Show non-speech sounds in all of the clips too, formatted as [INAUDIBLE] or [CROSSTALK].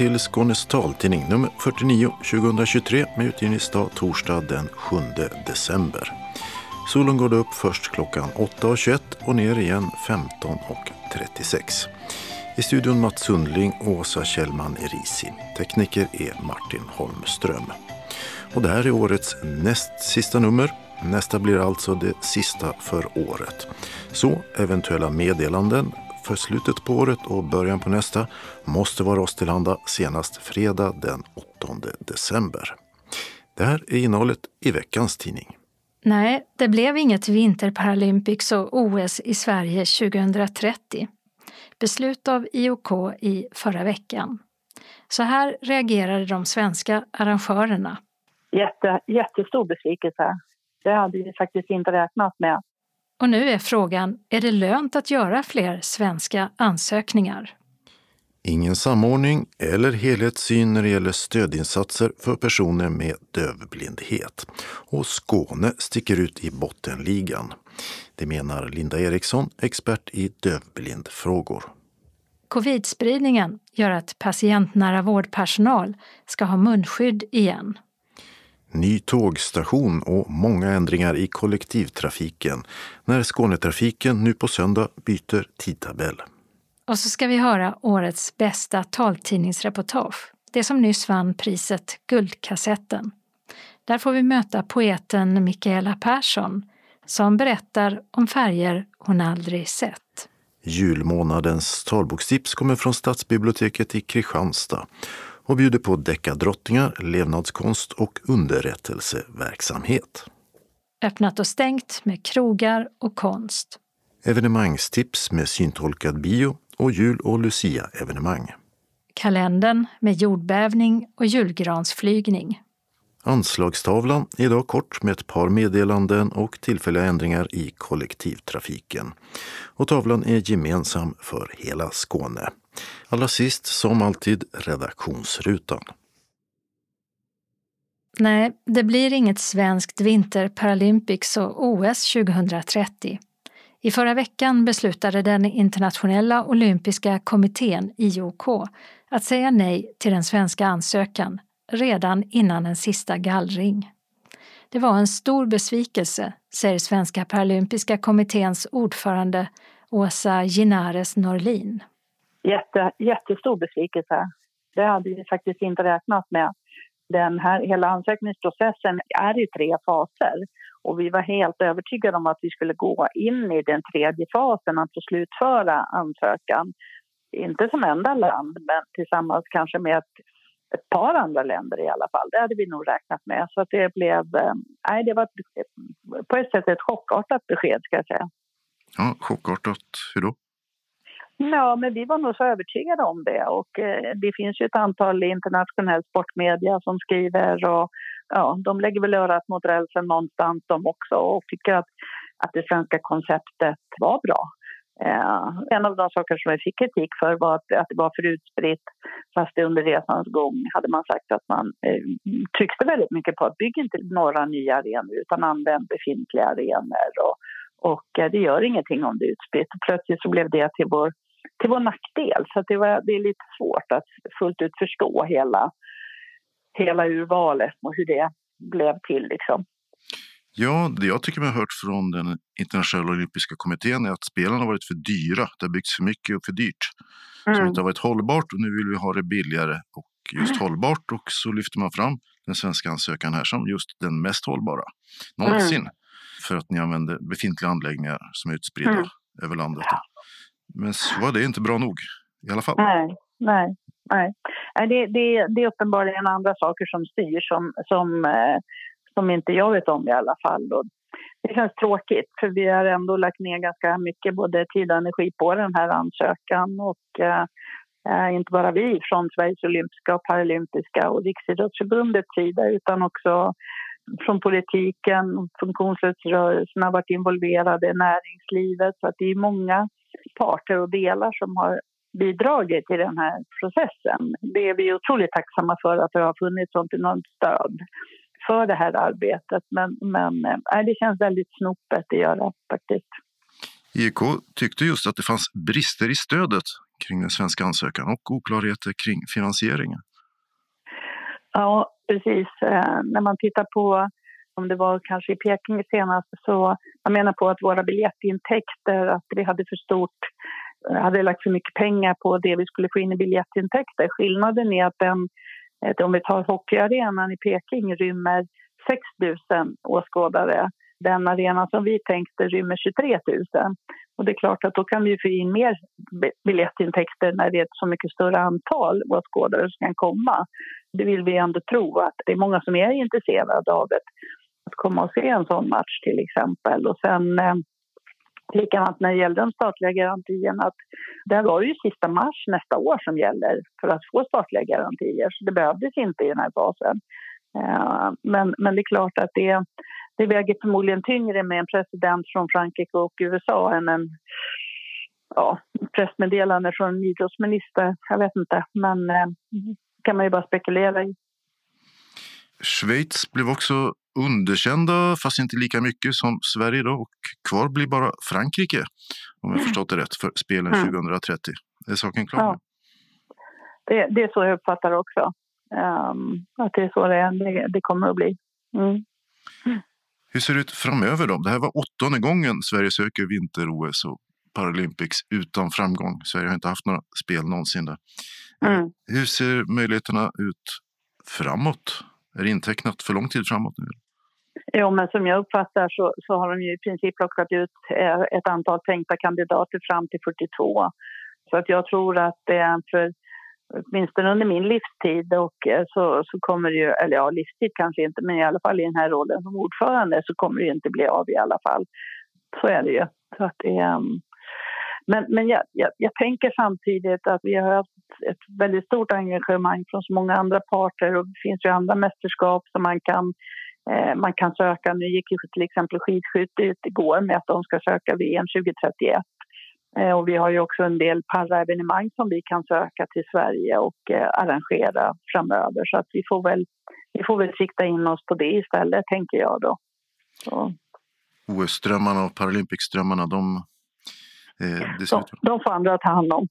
Till Skånes taltidning nummer 49 2023 med utgivningsdag torsdag den 7 december. Solen går upp först klockan 8.21 och ner igen 15.36. I studion Mats Sundling och Åsa Kjellman Erisi. Tekniker är Martin Holmström. Och det här är årets näst sista nummer. Nästa blir alltså det sista för året. Så eventuella meddelanden för slutet på året och början på nästa måste vara oss tillhanda senast fredag den 8 december. Det här är innehållet i veckans tidning. Nej, det blev inget Vinterparalympics och OS i Sverige 2030. Beslut av IOK i förra veckan. Så här reagerade de svenska arrangörerna. Jätte, jättestor besvikelse. Det hade vi faktiskt inte räknat med. Och nu är frågan, är det lönt att göra fler svenska ansökningar? Ingen samordning eller helhetssyn när det gäller stödinsatser för personer med dövblindhet. Och Skåne sticker ut i bottenligan. Det menar Linda Eriksson, expert i dövblindfrågor. Covidspridningen gör att patientnära vårdpersonal ska ha munskydd igen. Ny tågstation och många ändringar i kollektivtrafiken när Skånetrafiken nu på söndag byter tidtabell. Och så ska vi höra årets bästa taltidningsreportage. Det som nyss vann priset Guldkassetten. Där får vi möta poeten Mikaela Persson som berättar om färger hon aldrig sett. Julmånadens talbokstips kommer från Stadsbiblioteket i Kristianstad och bjuder på deckardrottningar, levnadskonst och underrättelseverksamhet. Öppnat och stängt med krogar och konst. Evenemangstips med syntolkad bio och jul och Lucia-evenemang. Kalendern med jordbävning och julgransflygning. Anslagstavlan är idag kort med ett par meddelanden och tillfälliga ändringar i kollektivtrafiken. Och tavlan är gemensam för hela Skåne. Allra sist, som alltid, redaktionsrutan. Nej, det blir inget svenskt vinter-Paralympics och OS 2030. I förra veckan beslutade den internationella olympiska kommittén, IOK, att säga nej till den svenska ansökan redan innan en sista gallring. Det var en stor besvikelse, säger Svenska paralympiska kommitténs ordförande Åsa Ginares Norlin. Jätte, jättestor besvikelse. Det hade vi faktiskt inte räknat med. Den här, hela ansökningsprocessen är i tre faser och vi var helt övertygade om att vi skulle gå in i den tredje fasen, att slutföra ansökan. Inte som enda land, men tillsammans kanske med ett, ett par andra länder i alla fall. Det hade vi nog räknat med. Så att det blev, eh, nej, det var på ett sätt ett chockartat besked ska jag säga. Ja, chockartat, hur då? Ja, men vi var nog så övertygade om det. Och eh, det finns ju ett antal internationell sportmedia som skriver och ja, de lägger väl örat mot rälsen någonstans de också och tycker att, att det svenska konceptet var bra. Eh, en av de saker som vi fick kritik för var att, att det var för utspritt fast det under resans gång hade man sagt att man eh, tryckte väldigt mycket på att bygga inte några nya arenor utan använd befintliga arenor. Och, och eh, det gör ingenting om det är utspritt. Plötsligt så blev det till vår till vår nackdel. Så det, var, det är lite svårt att fullt ut förstå hela, hela urvalet och hur det blev till. Liksom. Ja, det jag tycker mig ha hört från den internationella olympiska kommittén är att spelarna har varit för dyra. Det har byggts för mycket och för dyrt. Mm. Som inte har varit hållbart och nu vill vi ha det billigare och just mm. hållbart. Och så lyfter man fram den svenska ansökan här som just den mest hållbara någonsin. Mm. För att ni använder befintliga anläggningar som är utspridda mm. över landet. Men så var det inte bra nog i alla fall. Nej, nej. nej. Det, det, det är uppenbarligen andra saker som styr som, som, eh, som inte jag vet om i alla fall. Och det känns tråkigt för vi har ändå lagt ner ganska mycket både tid och energi på den här ansökan. Och, eh, eh inte bara vi från Sveriges olympiska och paralympiska och Riksidrottsförbundets sida utan också från politiken, funktionsrättsrörelsen har varit involverade, näringslivet. Så att det är många parter och delar som har bidragit i den här processen. Det är vi otroligt tacksamma för att det har funnits sånt enormt stöd för det här arbetet. Men, men äh, det känns väldigt snopet att göra faktiskt. IK tyckte just att det fanns brister i stödet kring den svenska ansökan och oklarheter kring finansieringen. Ja, precis. Eh, när man tittar på om det var kanske i Peking senast, så man menar på att våra biljettintäkter, att vi hade för stort, hade lagt för mycket pengar på det vi skulle få in i biljettintäkter. Skillnaden är att den, eh, om vi tar hockeyarenan i Peking rymmer 6 000 åskådare. Den arena som vi tänkte rymmer 23 000. Och det är klart att då kan vi få in mer biljettintäkter när det är ett så mycket större antal åskådare som kan komma. Det vill vi ändå tro att det är många som är intresserade av det att komma och se en sån match till exempel. Och sen eh, likadant när det gäller de statliga garantierna att det var ju sista mars nästa år som gäller för att få statliga garantier så det behövdes inte i den här fasen. Eh, men, men det är klart att det, det väger förmodligen tyngre med en president från Frankrike och USA än en ja, pressmeddelande från en idrottsminister. Jag vet inte, men eh, kan man ju bara spekulera i. Schweiz blev också underkända, fast inte lika mycket som Sverige då. Och kvar blir bara Frankrike, om jag förstått det rätt, för spelen mm. 2030. Är saken klar? Ja. Det, det, är så jag uppfattar också. Um, att det är så det, det, det kommer att bli. Mm. Hur ser det ut framöver då? Det här var åttonde gången Sverige söker vinter-OS och Paralympics utan framgång. Sverige har inte haft några spel någonsin där. Mm. Hur ser möjligheterna ut framåt? Är det intecknat för lång tid framåt nu? Jo, men som jag uppfattar så, så har de ju i princip plockat ut eh, ett antal tänkta kandidater fram till 42. Så att jag tror att det är för åtminstone under min livstid och eh, så, så kommer det ju, eller ja livstid kanske inte, men i alla fall i den här rollen som ordförande så kommer det ju inte bli av i alla fall. Så är det ju. Så att det, um, men men jag, jag, jag, tänker samtidigt att vi har haft ett väldigt stort engagemang från så många andra parter och det finns ju andra mästerskap som man kan, eh, man kan söka. Nu gick ju till exempel skidskytte ut igår med att de ska söka VM 2031. Eh, och vi har ju också en del paraevenemang som vi kan söka till Sverige och eh, arrangera framöver. Så att vi får väl, vi får väl sikta in oss på det istället, tänker jag då. OS-drömmarna och Paralympics-drömmarna, de Eh, de, de får andra ta hand om.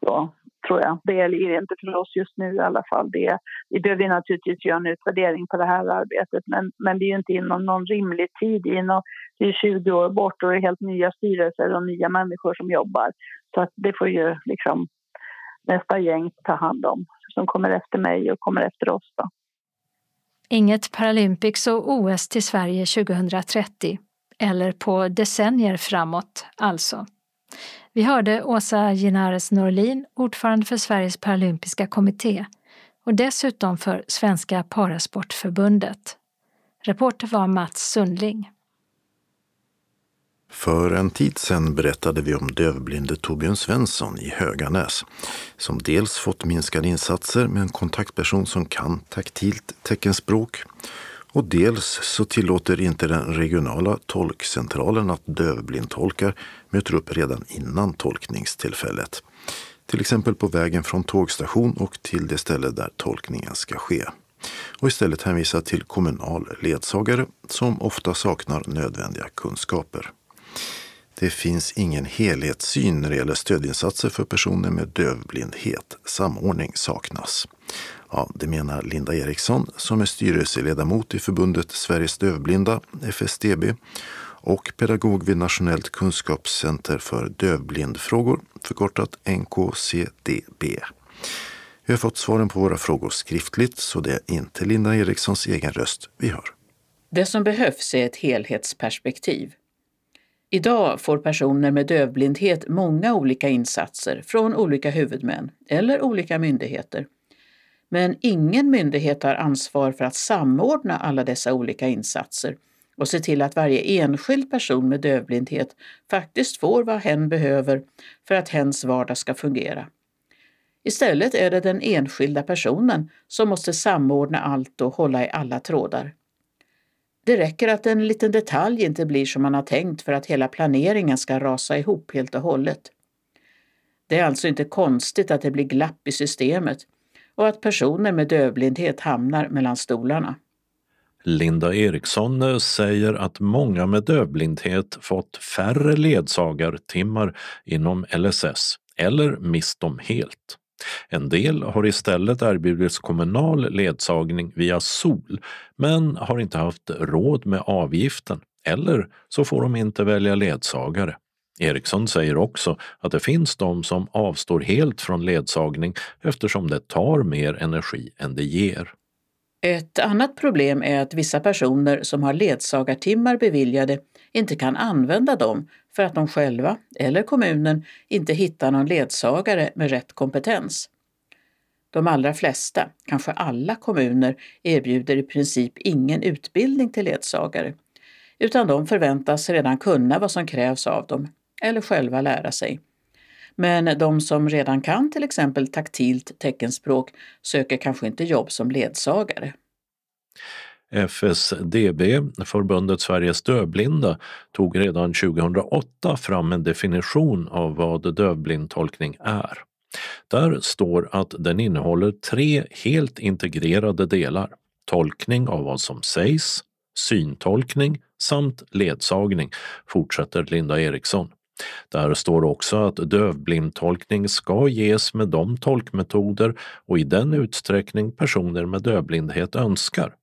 Ja, tror jag. Det är inte för oss just nu i alla fall. Det, vi behöver naturligtvis göra en utvärdering på det här arbetet men, men det är ju inte inom någon rimlig tid. Inom, det är 20 år bort och det är helt nya styrelser och nya människor som jobbar. Så att det får ju liksom nästa gäng ta hand om som kommer efter mig och kommer efter oss. Då. Inget Paralympics och OS till Sverige 2030 eller på decennier framåt alltså. Vi hörde Åsa Ginares Norlin, ordförande för Sveriges paralympiska kommitté och dessutom för Svenska Parasportförbundet. Reporter var Mats Sundling. För en tid sedan berättade vi om dövblinde Torbjörn Svensson i Höganäs som dels fått minskade insatser med en kontaktperson som kan taktilt teckenspråk och dels så tillåter inte den regionala tolkcentralen att dövblindtolkar möter upp redan innan tolkningstillfället. Till exempel på vägen från tågstation och till det ställe där tolkningen ska ske. Och istället hänvisa till kommunal ledsagare som ofta saknar nödvändiga kunskaper. Det finns ingen helhetssyn när det gäller stödinsatser för personer med dövblindhet. Samordning saknas. Ja, det menar Linda Eriksson som är styrelseledamot i förbundet Sveriges dövblinda, FSDB, och pedagog vid Nationellt kunskapscenter för dövblindfrågor, förkortat NKCDB. Vi har fått svaren på våra frågor skriftligt, så det är inte Linda Erikssons egen röst vi hör. Det som behövs är ett helhetsperspektiv. Idag får personer med dövblindhet många olika insatser från olika huvudmän eller olika myndigheter. Men ingen myndighet har ansvar för att samordna alla dessa olika insatser och se till att varje enskild person med dövblindhet faktiskt får vad hen behöver för att hens vardag ska fungera. Istället är det den enskilda personen som måste samordna allt och hålla i alla trådar. Det räcker att en liten detalj inte blir som man har tänkt för att hela planeringen ska rasa ihop helt och hållet. Det är alltså inte konstigt att det blir glapp i systemet och att personer med dövblindhet hamnar mellan stolarna. Linda Eriksson eh, säger att många med dövblindhet fått färre ledsagartimmar inom LSS eller mist dem helt. En del har istället erbjudits kommunal ledsagning via SOL men har inte haft råd med avgiften eller så får de inte välja ledsagare. Eriksson säger också att det finns de som avstår helt från ledsagning eftersom det tar mer energi än det ger. Ett annat problem är att vissa personer som har ledsagartimmar beviljade inte kan använda dem för att de själva eller kommunen inte hittar någon ledsagare med rätt kompetens. De allra flesta, kanske alla kommuner, erbjuder i princip ingen utbildning till ledsagare, utan de förväntas redan kunna vad som krävs av dem eller själva lära sig. Men de som redan kan till exempel taktilt teckenspråk söker kanske inte jobb som ledsagare. FSDB, förbundet Sveriges dövblinda, tog redan 2008 fram en definition av vad dövblindtolkning är. Där står att den innehåller tre helt integrerade delar. Tolkning av vad som sägs, syntolkning samt ledsagning, fortsätter Linda Eriksson. Där står också att dövblindtolkning ska ges med de tolkmetoder och i den utsträckning personer med dövblindhet önskar.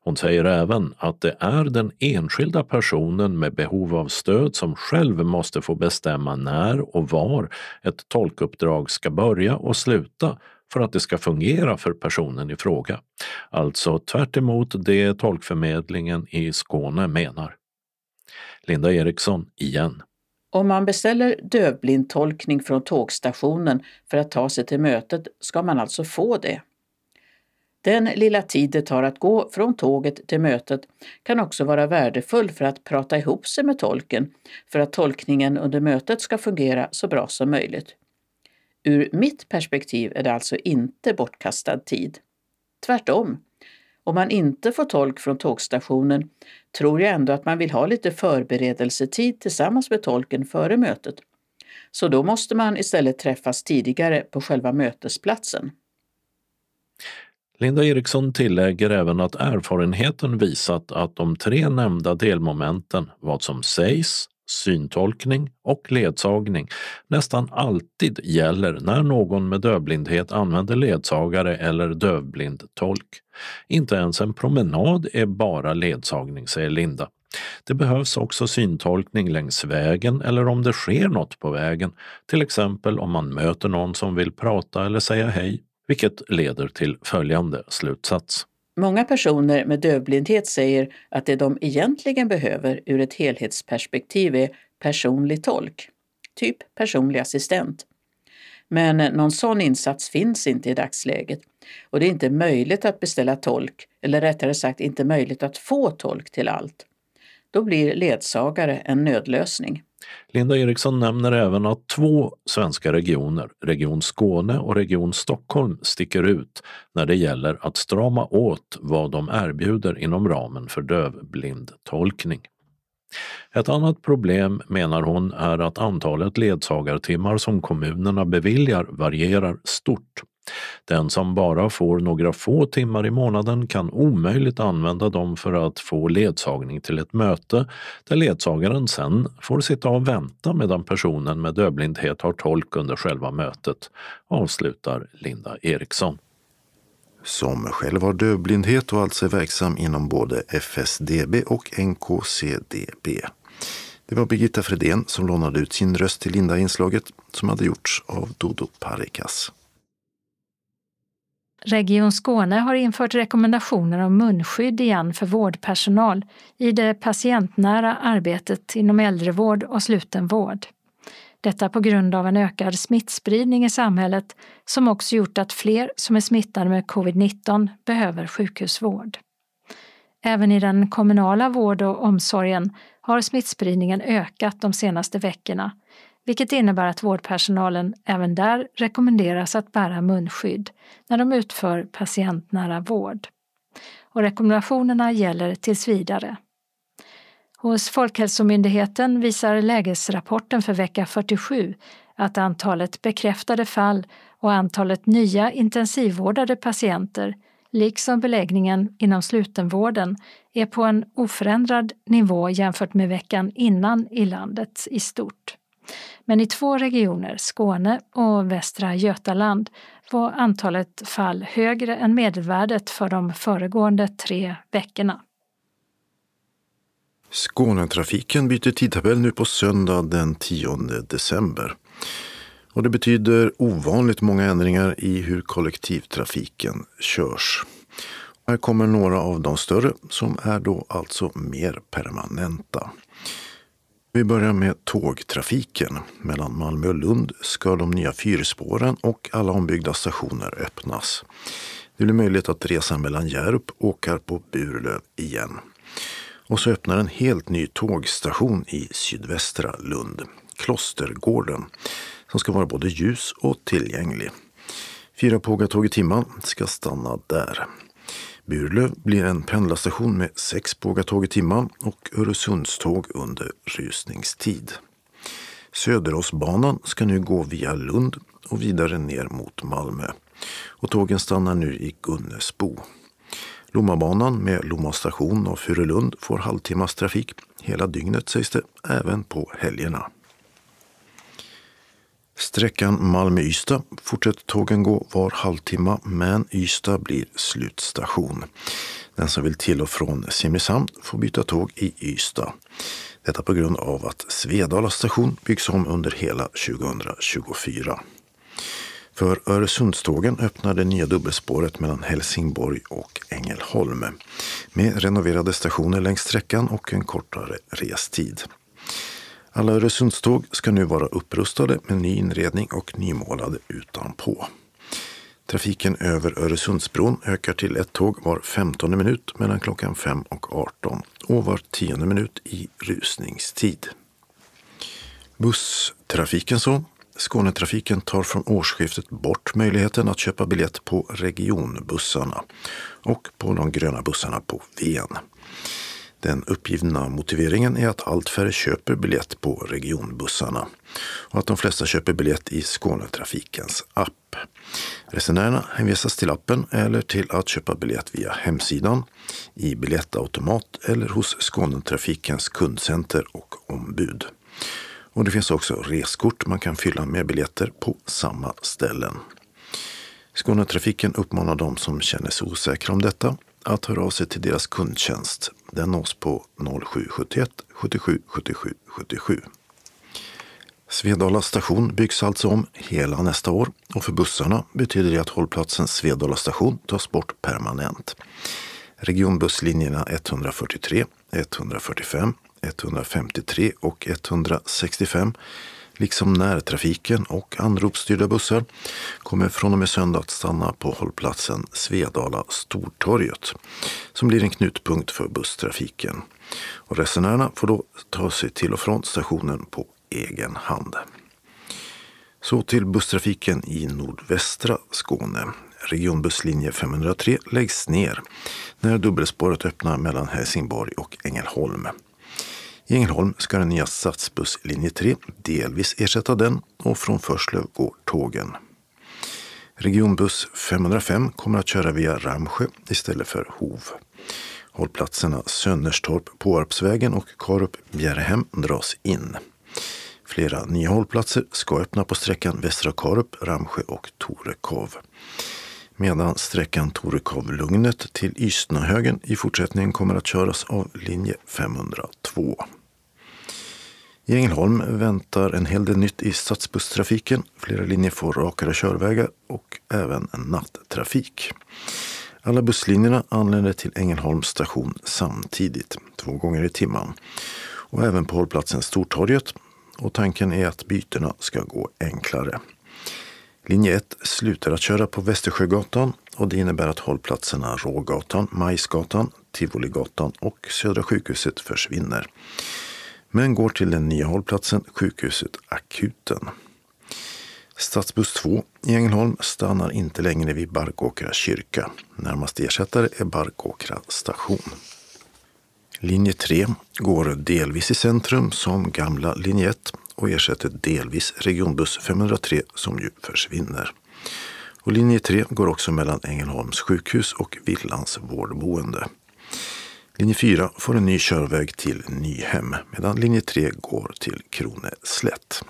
Hon säger även att det är den enskilda personen med behov av stöd som själv måste få bestämma när och var ett tolkuppdrag ska börja och sluta för att det ska fungera för personen i fråga. Alltså tvärt det tolkförmedlingen i Skåne menar. Linda Eriksson igen. Om man beställer dövblindtolkning från tågstationen för att ta sig till mötet ska man alltså få det. Den lilla tid det tar att gå från tåget till mötet kan också vara värdefull för att prata ihop sig med tolken för att tolkningen under mötet ska fungera så bra som möjligt. Ur mitt perspektiv är det alltså inte bortkastad tid. Tvärtom. Om man inte får tolk från tågstationen tror jag ändå att man vill ha lite förberedelsetid tillsammans med tolken före mötet. Så då måste man istället träffas tidigare på själva mötesplatsen. Linda Eriksson tillägger även att erfarenheten visat att de tre nämnda delmomenten, vad som sägs, syntolkning och ledsagning nästan alltid gäller när någon med dövblindhet använder ledsagare eller dövblindtolk. Inte ens en promenad är bara ledsagning, säger Linda. Det behövs också syntolkning längs vägen eller om det sker något på vägen, till exempel om man möter någon som vill prata eller säga hej, vilket leder till följande slutsats. Många personer med dövblindhet säger att det de egentligen behöver ur ett helhetsperspektiv är personlig tolk, typ personlig assistent. Men någon sån insats finns inte i dagsläget och det är inte möjligt att beställa tolk, eller rättare sagt inte möjligt att få tolk till allt. Då blir ledsagare en nödlösning. Linda Eriksson nämner även att två svenska regioner, Region Skåne och Region Stockholm, sticker ut när det gäller att strama åt vad de erbjuder inom ramen för dövblindtolkning. Ett annat problem, menar hon, är att antalet ledsagartimmar som kommunerna beviljar varierar stort. Den som bara får några få timmar i månaden kan omöjligt använda dem för att få ledsagning till ett möte där ledsagaren sen får sitta och vänta medan personen med dövblindhet har tolk under själva mötet, avslutar Linda Eriksson. Som själv har dövblindhet och alltså är verksam inom både FSDB och NKCDB. Det var Birgitta Fredén som lånade ut sin röst till Linda-inslaget som hade gjorts av Dodo Parikas. Region Skåne har infört rekommendationer om munskydd igen för vårdpersonal i det patientnära arbetet inom äldrevård och slutenvård. Detta på grund av en ökad smittspridning i samhället som också gjort att fler som är smittade med covid-19 behöver sjukhusvård. Även i den kommunala vård och omsorgen har smittspridningen ökat de senaste veckorna vilket innebär att vårdpersonalen även där rekommenderas att bära munskydd när de utför patientnära vård. Och rekommendationerna gäller tills vidare. Hos Folkhälsomyndigheten visar lägesrapporten för vecka 47 att antalet bekräftade fall och antalet nya intensivvårdade patienter liksom beläggningen inom slutenvården, är på en oförändrad nivå jämfört med veckan innan i landet i stort. Men i två regioner, Skåne och Västra Götaland, var antalet fall högre än medelvärdet för de föregående tre veckorna. Skånetrafiken byter tidtabell nu på söndag den 10 december. Och det betyder ovanligt många ändringar i hur kollektivtrafiken körs. Här kommer några av de större som är då alltså mer permanenta. Vi börjar med tågtrafiken. Mellan Malmö och Lund ska de nya fyrspåren och alla ombyggda stationer öppnas. Det blir möjligt att resa mellan Hjärup och Burlöv igen. Och så öppnar en helt ny tågstation i sydvästra Lund, Klostergården, som ska vara både ljus och tillgänglig. Fyra pågatåg i timmen ska stanna där. Burlöv blir en pendlarstation med sex pågatåg i timmen och Öresundståg under rusningstid. Söderåsbanan ska nu gå via Lund och vidare ner mot Malmö. Och tågen stannar nu i Gunnesbo. Lommabanan med Lomma station och Furulund får halvtimmas trafik hela dygnet sägs det, även på helgerna. Sträckan Malmö-Ystad fortsätter tågen gå var halvtimme men Ystad blir slutstation. Den som vill till och från Simrishamn får byta tåg i Ystad. Detta på grund av att Svedala station byggs om under hela 2024. För Öresundstågen öppnar det nya dubbelspåret mellan Helsingborg och Ängelholm med renoverade stationer längs sträckan och en kortare restid. Alla Öresundståg ska nu vara upprustade med ny inredning och nymålade utanpå. Trafiken över Öresundsbron ökar till ett tåg var 15 minut mellan klockan 5 och 18 och var 10 minut i rusningstid. Busstrafiken så. Skånetrafiken tar från årsskiftet bort möjligheten att köpa biljett på regionbussarna och på de gröna bussarna på Ven. Den uppgivna motiveringen är att allt färre köper biljett på regionbussarna och att de flesta köper biljett i Skånetrafikens app. Resenärerna hänvisas till appen eller till att köpa biljett via hemsidan, i biljettautomat eller hos Skånetrafikens kundcenter och ombud. Och det finns också reskort man kan fylla med biljetter på samma ställen. Skånetrafiken uppmanar de som känner sig osäkra om detta att höra av sig till deras kundtjänst. Den nås på 0771 77 77 77. Svedala station byggs alltså om hela nästa år och för bussarna betyder det att hållplatsen Svedala station tas bort permanent. Regionbusslinjerna 143, 145, 153 och 165 liksom närtrafiken och anropsstyrda bussar kommer från och med söndag att stanna på hållplatsen Svedala Stortorget som blir en knutpunkt för busstrafiken. Och resenärerna får då ta sig till och från stationen på egen hand. Så till busstrafiken i nordvästra Skåne. Regionbusslinje 503 läggs ner när dubbelspåret öppnar mellan Helsingborg och Ängelholm. I Ängelholm ska den nya stadsbusslinje 3 delvis ersätta den och från Förslöv går tågen. Regionbuss 505 kommer att köra via Ramsjö istället för Hov. Hållplatserna Sönnerstorp, Påarpsvägen och Karup Bjärehem dras in. Flera nya hållplatser ska öppna på sträckan Västra Karup, Ramsjö och Torekov. Medan sträckan Torekov-Lugnet till Ystnahögen i fortsättningen kommer att köras av linje 502. I Ängelholm väntar en hel del nytt i stadsbusstrafiken. Flera linjer får rakare körvägar och även nattrafik. Alla busslinjerna anländer till Ängelholms station samtidigt, två gånger i timmen. Och även på hållplatsen Stortorget. Och tanken är att bytena ska gå enklare. Linje 1 slutar att köra på Västersjögatan och det innebär att hållplatserna Rågatan, Majsgatan, Tivoligatan och Södra sjukhuset försvinner men går till den nya hållplatsen sjukhuset Akuten. Stadsbuss 2 i Ängelholm stannar inte längre vid Barkåkra kyrka. Närmaste ersättare är Barkåkra station. Linje 3 går delvis i centrum som gamla linje 1 och ersätter delvis regionbuss 503 som ju försvinner. Och linje 3 går också mellan Ängelholms sjukhus och Villans vårdboende. Linje 4 får en ny körväg till Nyhem medan linje 3 går till Kroneslätt.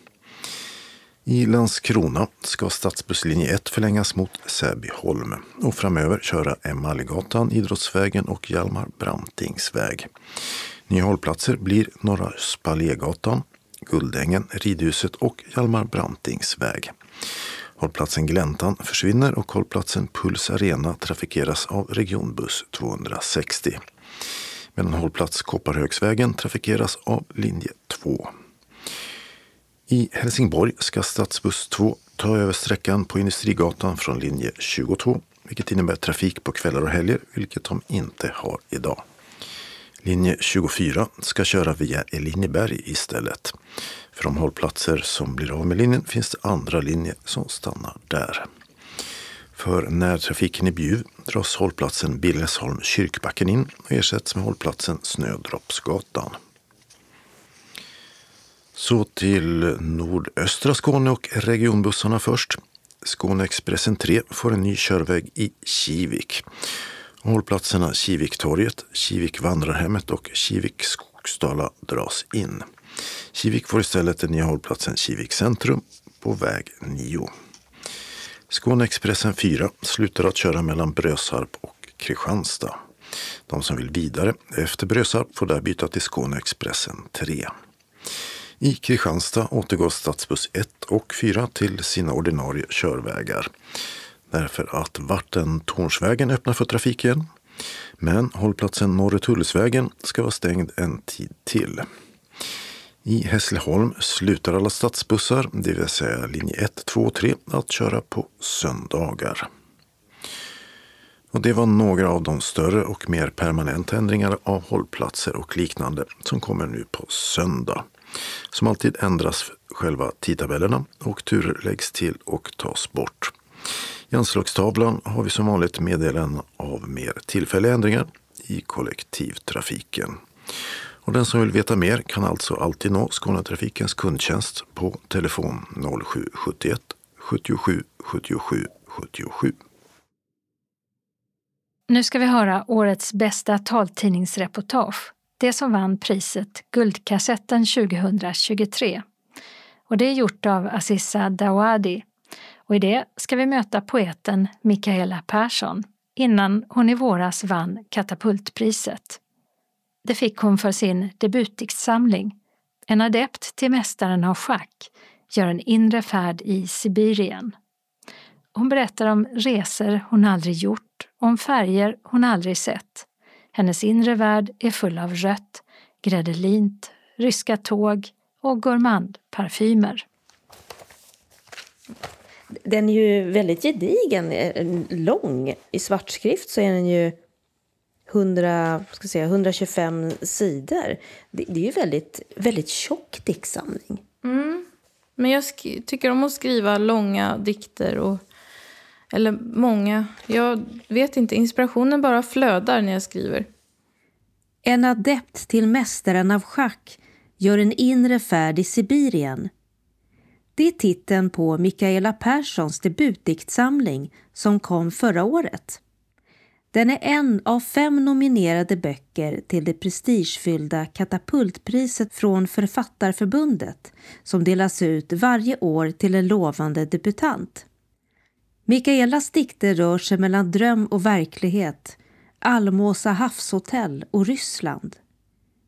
I Landskrona ska stadsbusslinje 1 förlängas mot Säbyholm och framöver köra Emaljgatan, Idrottsvägen och Hjalmar Brantingsväg. Nya hållplatser blir Norra Spaljegatan, Guldängen, Ridhuset och Hjalmar Brantings väg. Hållplatsen Gläntan försvinner och hållplatsen Puls Arena trafikeras av regionbuss 260. Medan hållplats Kopparhögsvägen trafikeras av linje 2. I Helsingborg ska stadsbuss 2 ta över sträckan på Industrigatan från linje 22, vilket innebär trafik på kvällar och helger, vilket de inte har idag. Linje 24 ska köra via Elineberg istället. För de hållplatser som blir av med linjen finns det andra linjer som stannar där. För närtrafiken i Bjuv dras hållplatsen Billesholm Kyrkbacken in och ersätts med hållplatsen Snödroppsgatan. Så till nordöstra Skåne och regionbussarna först. Skåneexpressen 3 får en ny körväg i Kivik. Hållplatserna Kiviktorget, Kivik vandrarhemmet och Kivik Skogsdala dras in. Kivik får istället den nya hållplatsen Kivik centrum på väg 9. Skåneexpressen 4 slutar att köra mellan Brösarp och Kristianstad. De som vill vidare efter Brösarp får där byta till Skåneexpressen 3. I Kristianstad återgår stadsbuss 1 och 4 till sina ordinarie körvägar. Därför att Vartentornsvägen öppnar för trafik igen. Men hållplatsen Norretullsvägen ska vara stängd en tid till. I Hässleholm slutar alla stadsbussar, det vill säga linje 1, 2 och 3, att köra på söndagar. Och det var några av de större och mer permanenta ändringar av hållplatser och liknande som kommer nu på söndag. Som alltid ändras själva tidtabellerna och turer läggs till och tas bort. I anslagstavlan har vi som vanligt meddelanden av mer tillfälliga ändringar i kollektivtrafiken. Och den som vill veta mer kan alltså alltid nå Skånetrafikens kundtjänst på telefon 0771 77 77 77. Nu ska vi höra årets bästa taltidningsreportage. Det som vann priset Guldkassetten 2023. Och det är gjort av Aziza Dawadi. Och i det ska vi möta poeten Mikaela Persson innan hon i våras vann Katapultpriset. Det fick hon för sin debutdiktsamling En adept till mästaren av schack gör en inre färd i Sibirien. Hon berättar om resor hon aldrig gjort, om färger hon aldrig sett. Hennes inre värld är full av rött, gräddelint, ryska tåg och gourmandparfymer. Den är ju väldigt gedigen, lång. I svartskrift så är den ju 100, ska säga, 125 sidor. Det, det är ju väldigt, väldigt tjock diktsamling. Mm. Men jag tycker om att skriva långa dikter. Och, eller många. Jag vet inte, inspirationen bara flödar när jag skriver. En adept till mästaren av schack gör en inre färd i Sibirien. Det är titeln på Mikaela Perssons debutdiktsamling som kom förra året. Den är en av fem nominerade böcker till det prestigefyllda Katapultpriset från Författarförbundet som delas ut varje år till en lovande debutant. Mikaelas dikter rör sig mellan dröm och verklighet, Almåsa havshotell och Ryssland.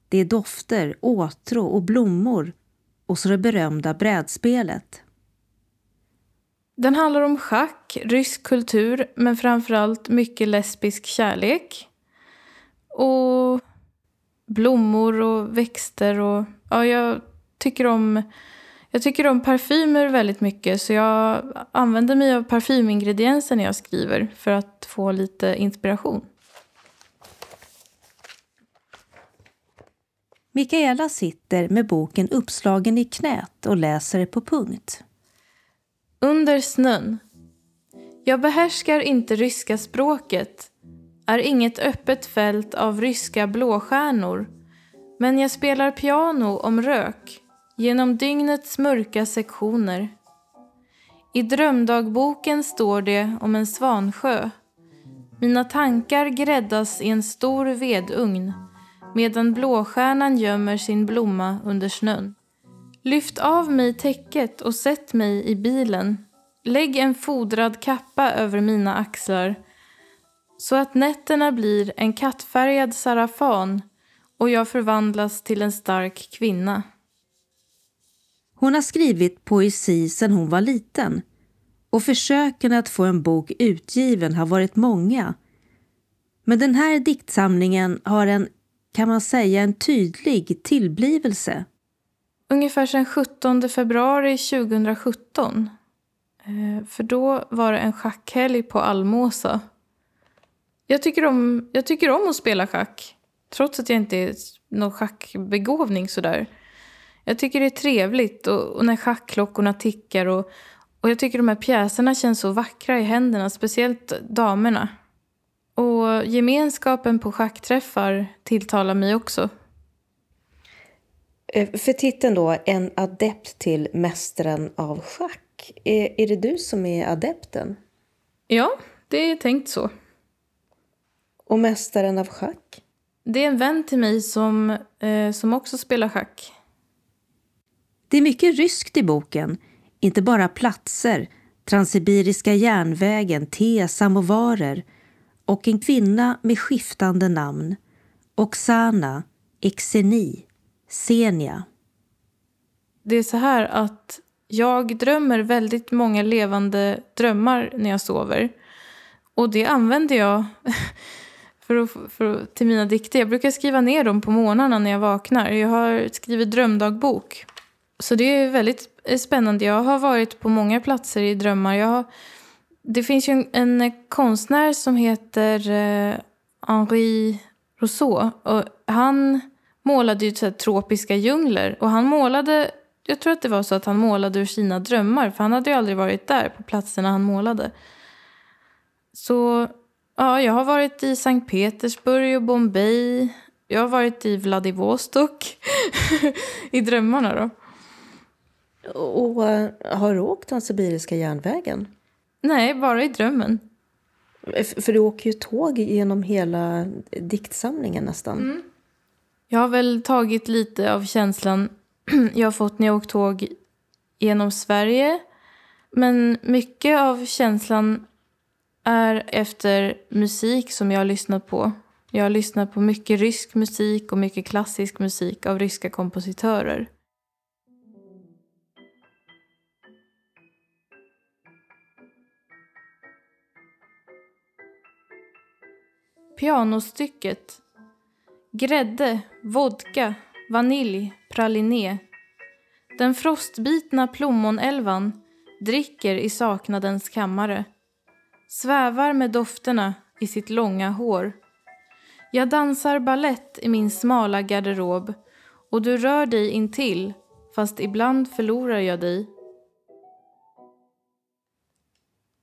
Det är dofter, åtrå och blommor och så det berömda brädspelet. Den handlar om schack, rysk kultur, men framförallt mycket lesbisk kärlek. Och blommor och växter och... Ja, jag tycker om... Jag tycker om parfymer väldigt mycket så jag använder mig av parfymingredienser när jag skriver för att få lite inspiration. Mikaela sitter med boken uppslagen i knät och läser på punkt. Under snön. Jag behärskar inte ryska språket, är inget öppet fält av ryska blåstjärnor, men jag spelar piano om rök genom dygnets mörka sektioner. I drömdagboken står det om en svansjö. Mina tankar gräddas i en stor vedugn medan blåstjärnan gömmer sin blomma under snön. Lyft av mig täcket och sätt mig i bilen. Lägg en fodrad kappa över mina axlar så att nätterna blir en kattfärgad sarafan och jag förvandlas till en stark kvinna. Hon har skrivit poesi sedan hon var liten och försöken att få en bok utgiven har varit många. Men den här diktsamlingen har en, kan man säga, en tydlig tillblivelse. Ungefär sedan 17 februari 2017. Eh, för då var det en schackhelg på Almåsa. Jag tycker, om, jag tycker om att spela schack. Trots att jag inte är någon schackbegåvning sådär. Jag tycker det är trevligt och, och när schackklockorna tickar och, och jag tycker de här pjäserna känns så vackra i händerna, speciellt damerna. Och gemenskapen på schackträffar tilltalar mig också. Eh, för titeln då, En adept till mästaren av schack. Är, är det du som är adepten? Ja, det är tänkt så. Och mästaren av schack? Det är en vän till mig som, eh, som också spelar schack. Det är mycket ryskt i boken. Inte bara platser, Transsibiriska järnvägen, te, samovarer och en kvinna med skiftande namn. Oksana, Exeni, Senia. Det är så här att jag drömmer väldigt många levande drömmar när jag sover. Och det använder jag [LAUGHS] för att, för till mina dikter. Jag brukar skriva ner dem på morgnarna när jag vaknar. Jag har skrivit drömdagbok. Så det är väldigt spännande. Jag har varit på många platser i drömmar. Jag har, det finns ju en, en konstnär som heter eh, Henri Rousseau. Och han målade ju så tropiska djungler. Och han målade, jag tror att det var så att han målade ur sina drömmar. För han hade ju aldrig varit där på platserna han målade. Så ja, jag har varit i Sankt Petersburg och Bombay. Jag har varit i Vladivostok. [LAUGHS] I drömmarna då. Och eh, har du åkt den sibiriska järnvägen? Nej, bara i drömmen. För du åker ju tåg genom hela diktsamlingen nästan. Mm. Jag har väl tagit lite av känslan [CLEARS THROAT] jag har fått när jag åkt tåg genom Sverige. Men mycket av känslan är efter musik som jag har lyssnat på. Jag har lyssnat på mycket rysk musik och mycket klassisk musik av ryska kompositörer. Pianostycket. Grädde, vodka, vanilj, praliné. Den frostbitna plommonälvan dricker i saknadens kammare. Svävar med dofterna i sitt långa hår. Jag dansar ballett i min smala garderob och du rör dig intill fast ibland förlorar jag dig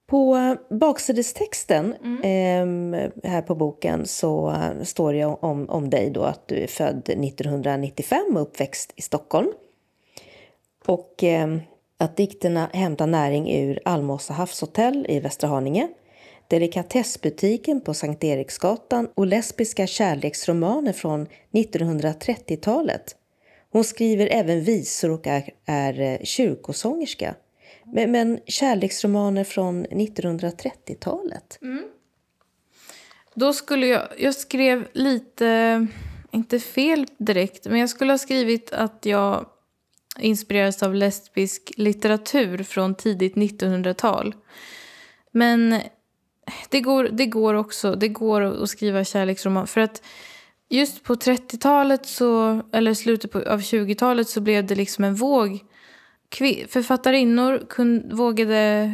På baksidestexten mm. eh, här på boken så står det om, om dig då att du är född 1995 och uppväxt i Stockholm. Och eh, att dikterna hämtar näring ur Almåsa havshotell i Västra Haninge, delikatessbutiken på Sankt Eriksgatan och lesbiska kärleksromaner från 1930-talet. Hon skriver även visor och är, är eh, kyrkosångerska. Men, men kärleksromaner från 1930-talet? Mm. Då skulle jag... Jag skrev lite... Inte fel direkt, men jag skulle ha skrivit att jag inspirerades av lesbisk litteratur från tidigt 1900-tal. Men det går, det går också det går att skriva kärleksroman. För att just på 30-talet, så, eller slutet på, av 20-talet, så blev det liksom en våg författarinnor kun, vågade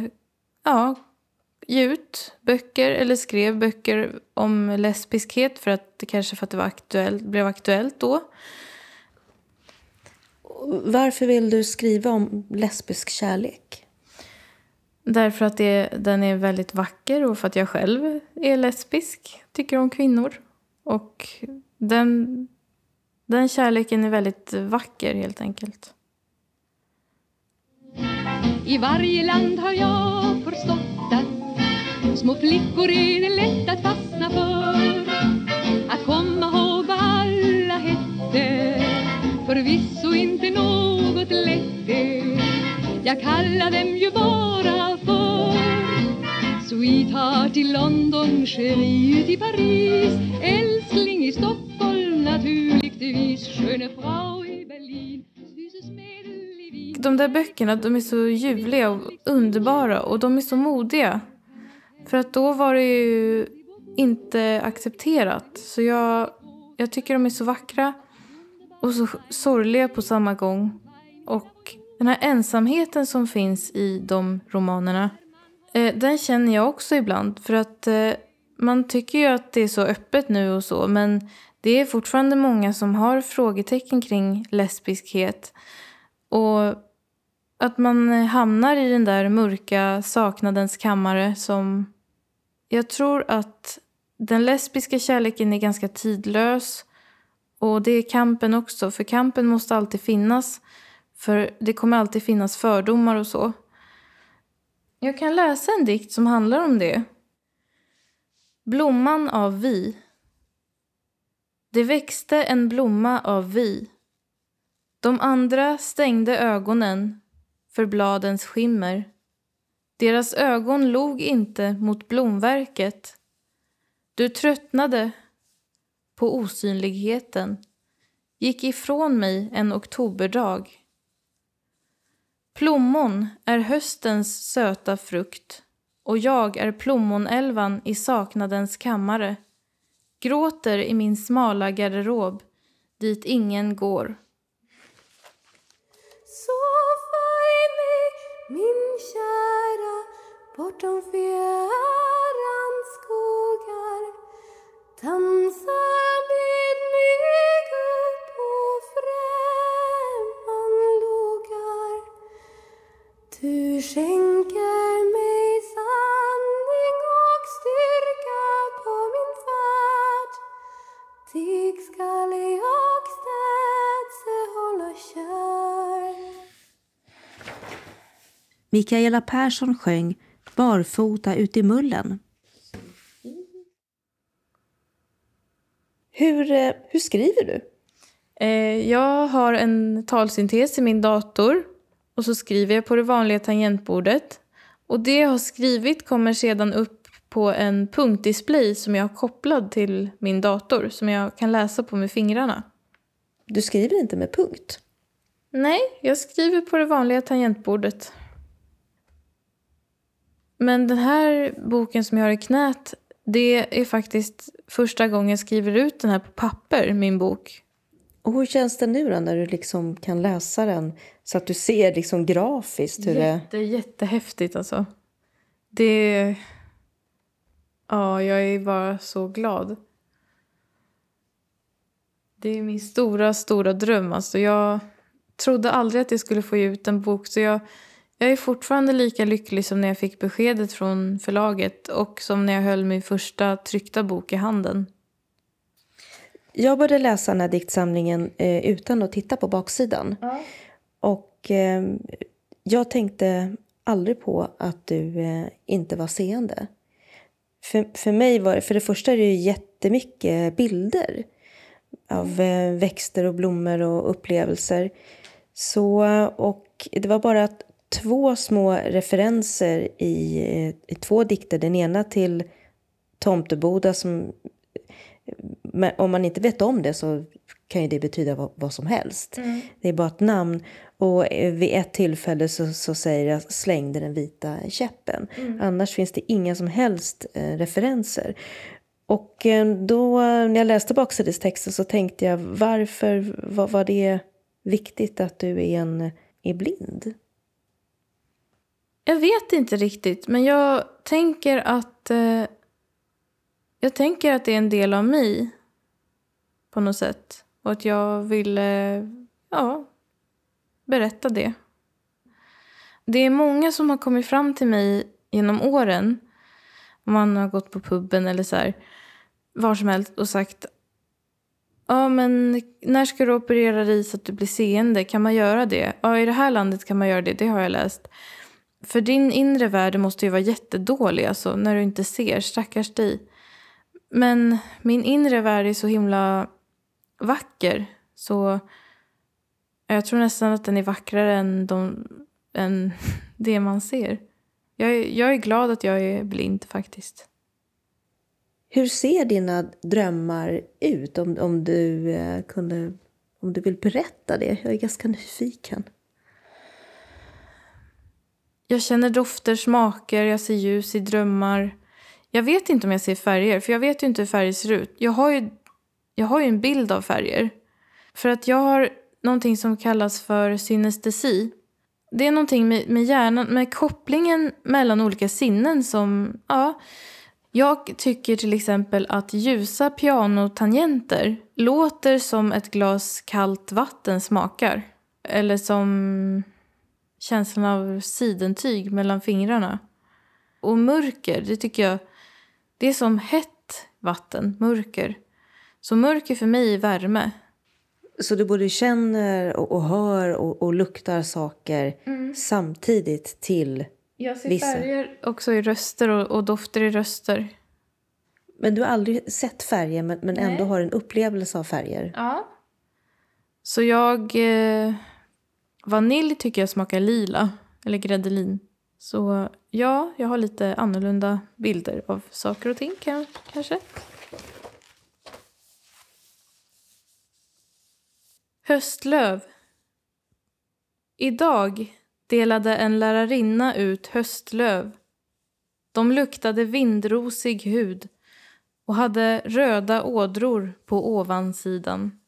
ja, ge ut böcker eller skrev böcker om lesbiskhet för att det kanske för att det var aktuellt, blev aktuellt då. Varför vill du skriva om lesbisk kärlek? Därför att det, den är väldigt vacker och för att jag själv är lesbisk, tycker om kvinnor. Och den, den kärleken är väldigt vacker helt enkelt. I varje land har jag förstått att små flickor är det lätt att fastna för. Att komma ihåg vad alla hette förvisso inte något lätt det. Jag kallar dem ju bara för Sweetheart i London, chérie i Paris Älskling i Stockholm naturligtvis Sköne Frau de där böckerna de är så ljuvliga och underbara och de är så modiga. För att då var det ju inte accepterat. Så jag, jag tycker de är så vackra och så sorgliga på samma gång. Och den här ensamheten som finns i de romanerna, eh, den känner jag också ibland. För att eh, man tycker ju att det är så öppet nu och så, men det är fortfarande många som har frågetecken kring lesbiskhet. Och att man eh, hamnar i den där mörka saknadens kammare som... Jag tror att den lesbiska kärleken är ganska tidlös. Och det är kampen också, för kampen måste alltid finnas. För det kommer alltid finnas fördomar och så. Jag kan läsa en dikt som handlar om det. Blomman av vi. Det växte en blomma av vi. De andra stängde ögonen för bladens skimmer. Deras ögon log inte mot blomverket. Du tröttnade på osynligheten, gick ifrån mig en oktoberdag. Plommon är höstens söta frukt och jag är plommonälvan i saknadens kammare. Gråter i min smala garderob dit ingen går. Min kära, bortom fjärran skogar. Dansa med mig upp på lågar. Du skänker Mikaela Persson sjöng Barfota ut i mullen. Hur, eh, hur skriver du? Eh, jag har en talsyntes i min dator och så skriver jag på det vanliga tangentbordet. Och det jag har skrivit kommer sedan upp på en punktdisplay som jag har kopplad till min dator som jag kan läsa på med fingrarna. Du skriver inte med punkt? Nej, jag skriver på det vanliga tangentbordet. Men den här boken som jag har i knät, det är faktiskt första gången jag skriver ut den här på papper, min bok. Och hur känns det nu då när du liksom kan läsa den så att du ser liksom grafiskt hur Jätte, det... jättehäftigt alltså. Det... Ja, jag är bara så glad. Det är min stora, stora dröm. Alltså jag trodde aldrig att jag skulle få ut en bok. Så jag, jag är fortfarande lika lycklig som när jag fick beskedet från förlaget och som när jag höll min första tryckta bok i handen. Jag började läsa den här diktsamlingen eh, utan att titta på baksidan. Och eh, jag tänkte aldrig på att du eh, inte var seende. För, för mig var det, för det första är det ju jättemycket bilder av eh, växter och blommor och upplevelser. Så, och det var bara två små referenser i, eh, i två dikter. Den ena till Tomteboda som om man inte vet om det så kan ju det betyda vad, vad som helst. Mm. Det är bara ett namn. Och eh, vid ett tillfälle så, så säger jag slängde den vita käppen. Mm. Annars finns det inga som helst eh, referenser. Och eh, då när jag läste baksidestexten så tänkte jag varför var, var det viktigt att du är, en, är blind? Jag vet inte riktigt, men jag tänker att eh, jag tänker att det är en del av mig på något sätt. Och att jag ville eh, ja, berätta det. Det är många som har kommit fram till mig genom åren. Om man har gått på puben eller så här, var som helst och sagt Ja, men när ska du operera dig så att du blir seende? Kan man göra det? Ja, i det här landet kan man göra det. Det har jag läst. För din inre värld måste ju vara jättedålig alltså, när du inte ser. Stackars dig. Men min inre värld är så himla vacker. Så jag tror nästan att den är vackrare än, de, än [LAUGHS] det man ser. Jag är, jag är glad att jag är blind faktiskt. Hur ser dina drömmar ut? Om, om, du, eh, kunde, om du vill berätta det. Jag är ganska nyfiken. Jag känner dofter, smaker, jag ser ljus i drömmar. Jag vet inte om jag ser färger, för jag vet ju inte hur färger ser ut. Jag har ju, jag har ju en bild av färger. För att jag har någonting som kallas för synestesi. Det är någonting med, med hjärnan, med kopplingen mellan olika sinnen som, ja. Jag tycker till exempel att ljusa pianotangenter låter som ett glas kallt vatten smakar. Eller som känslan av sidentyg mellan fingrarna. Och mörker, det tycker jag, det är som hett vatten, mörker. Så mörker för mig är värme. Så du både känner och, och hör och, och, luktar saker mm. samtidigt till Jag ser vissa. färger också i röster och, och, dofter i röster. Men du har aldrig sett färger men, men ändå har en upplevelse av färger? Ja. Så jag... Eh, vanilj tycker jag smakar lila, eller gräddelin. Så ja, jag har lite annorlunda bilder av saker och ting kanske. Höstlöv. Idag delade en lärarinna ut höstlöv. De luktade vindrosig hud och hade röda ådror på ovansidan.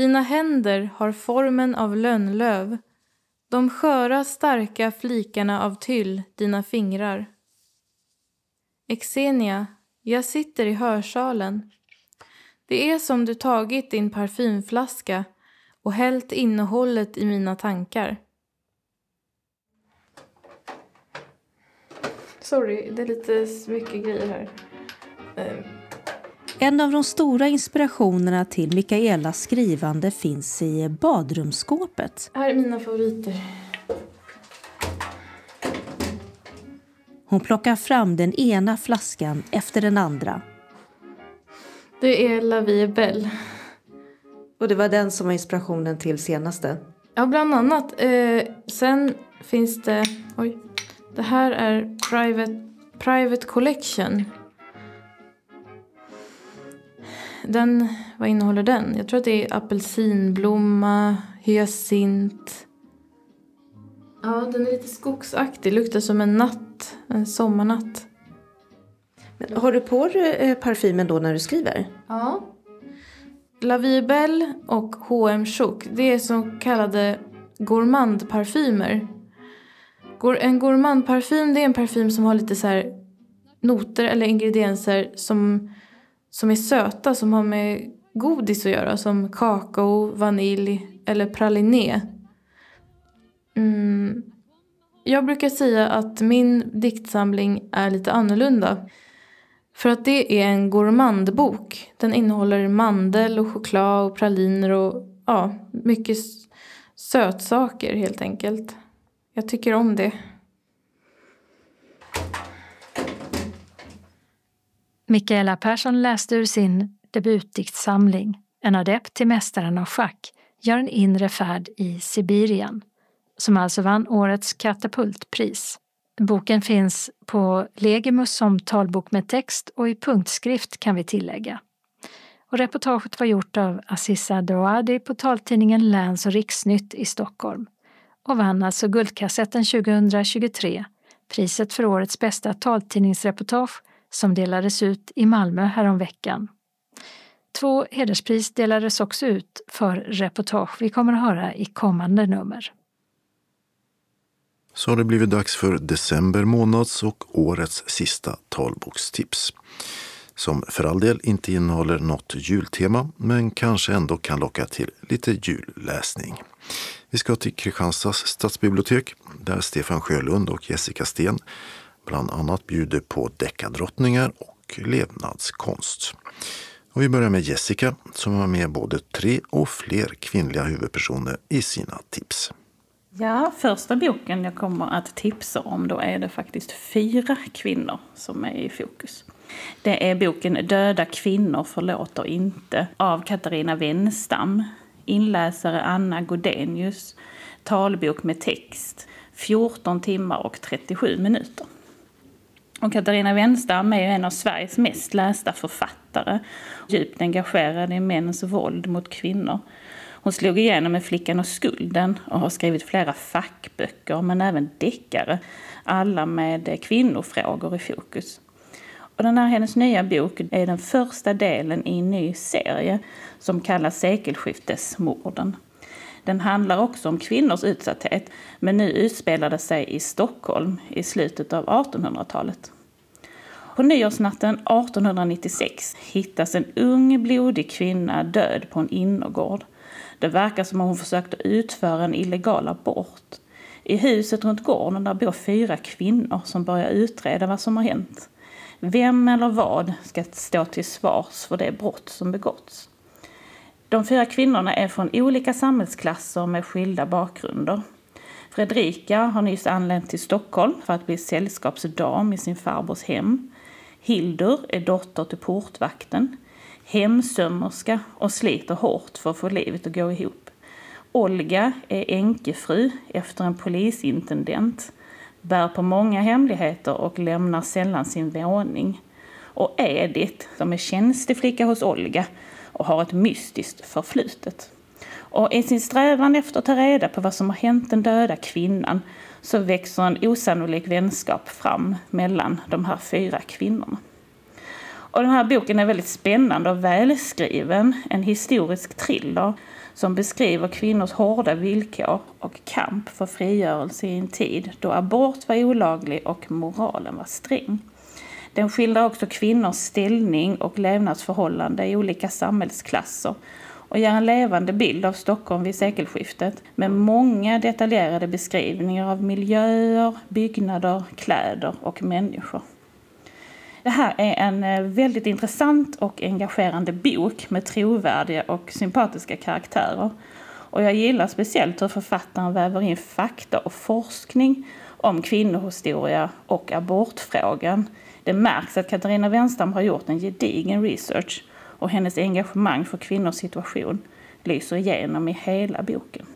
Dina händer har formen av lönnlöv, de sköra starka flikarna av tyll, dina fingrar. Exenia, jag sitter i hörsalen. Det är som du tagit din parfymflaska och hällt innehållet i mina tankar. Sorry, det är lite mycket grejer här. Eh, en av de stora inspirationerna till Mikaelas skrivande finns i badrumsskåpet. Här är mina favoriter. Hon plockar fram den ena flaskan efter den andra. Det är La Vie Belle. Och det var den som var inspirationen till senaste? Ja, bland annat. Eh, sen finns det... Oj. Det här är Private, Private Collection. Den, vad innehåller den? Jag tror att det är apelsinblomma, hyacint. Ja, den är lite skogsaktig. Luktar som en natt. En sommarnatt. Men har du på dig eh, parfymen då när du skriver? Ja. La Vie Belle och H&M Chouk, det är så kallade gourmandparfymer. En gourmandparfym det är en parfym som har lite så här noter eller ingredienser som, som är söta, som har med godis att göra. Som kakao, vanilj eller praliné. Mm. Jag brukar säga att min diktsamling är lite annorlunda. För att det är en gourmandbok. Den innehåller mandel och choklad och praliner och ja, mycket sötsaker helt enkelt. Jag tycker om det. Mikaela Persson läste ur sin debutdiktsamling En adept till mästaren av schack gör en inre färd i Sibirien, som alltså vann årets katapultpris. Boken finns på Legimus som talbok med text och i punktskrift kan vi tillägga. Och reportaget var gjort av Aziza Doadi på taltidningen Läns och riksnytt i Stockholm och vann alltså Guldkassetten 2023, priset för årets bästa taltidningsreportage som delades ut i Malmö häromveckan. Två hederspris delades också ut för reportage vi kommer att höra i kommande nummer så har det blivit dags för december månads och årets sista talbokstips. Som för all del inte innehåller något jultema men kanske ändå kan locka till lite julläsning. Vi ska till Kristianstads stadsbibliotek där Stefan Sjölund och Jessica Sten bland annat bjuder på deckardrottningar och levnadskonst. Och vi börjar med Jessica som har med både tre och fler kvinnliga huvudpersoner i sina tips. Ja, första boken jag kommer att tipsa om då är det faktiskt fyra kvinnor som är i fokus. Det är boken Döda kvinnor förlåter inte av Katarina Wenstam. Inläsare Anna Godenius. Talbok med text. 14 timmar och 37 minuter. Och Katarina Wenstam är en av Sveriges mest lästa författare. Djupt engagerad i mäns våld mot kvinnor. Hon slog igenom med Flickan och skulden och har skrivit flera fackböcker men även deckare. Alla med kvinnofrågor i fokus. Och den här hennes nya bok är den första delen i en ny serie som kallas Sekelskiftesmorden. Den handlar också om kvinnors utsatthet men nu utspelar det sig i Stockholm i slutet av 1800-talet. På nyårsnatten 1896 hittas en ung blodig kvinna död på en innergård. Det verkar som om hon försökte utföra en illegal abort. I huset runt gården där bor fyra kvinnor som börjar utreda vad som har hänt. Vem eller vad ska stå till svars för det brott som begåtts? De fyra kvinnorna är från olika samhällsklasser med skilda bakgrunder. Fredrika har nyss anlänt till Stockholm för att bli sällskapsdam i sin farbrors hem. Hildur är dotter till portvakten hemsömmerska och sliter hårt för att få livet att gå ihop. Olga är änkefru efter en polisintendent, bär på många hemligheter och lämnar sällan sin våning. Och Edith, som är tjänsteflicka hos Olga och har ett mystiskt förflutet. Och i sin strävan efter att ta reda på vad som har hänt den döda kvinnan så växer en osannolik vänskap fram mellan de här fyra kvinnorna. Och den här boken är väldigt spännande och välskriven. En historisk thriller som beskriver kvinnors hårda villkor och kamp för frigörelse i en tid då abort var olaglig och moralen var sträng. Den skildrar också kvinnors ställning och levnadsförhållanden i olika samhällsklasser och ger en levande bild av Stockholm vid sekelskiftet med många detaljerade beskrivningar av miljöer, byggnader, kläder och människor. Det här är en eh, väldigt intressant och engagerande bok med trovärdiga och sympatiska karaktärer. Och jag gillar speciellt hur författaren väver in fakta och forskning om kvinnohistoria och abortfrågan. Det märks att Katarina Wenstam har gjort en gedigen research och hennes engagemang för kvinnors situation lyser igenom i hela boken.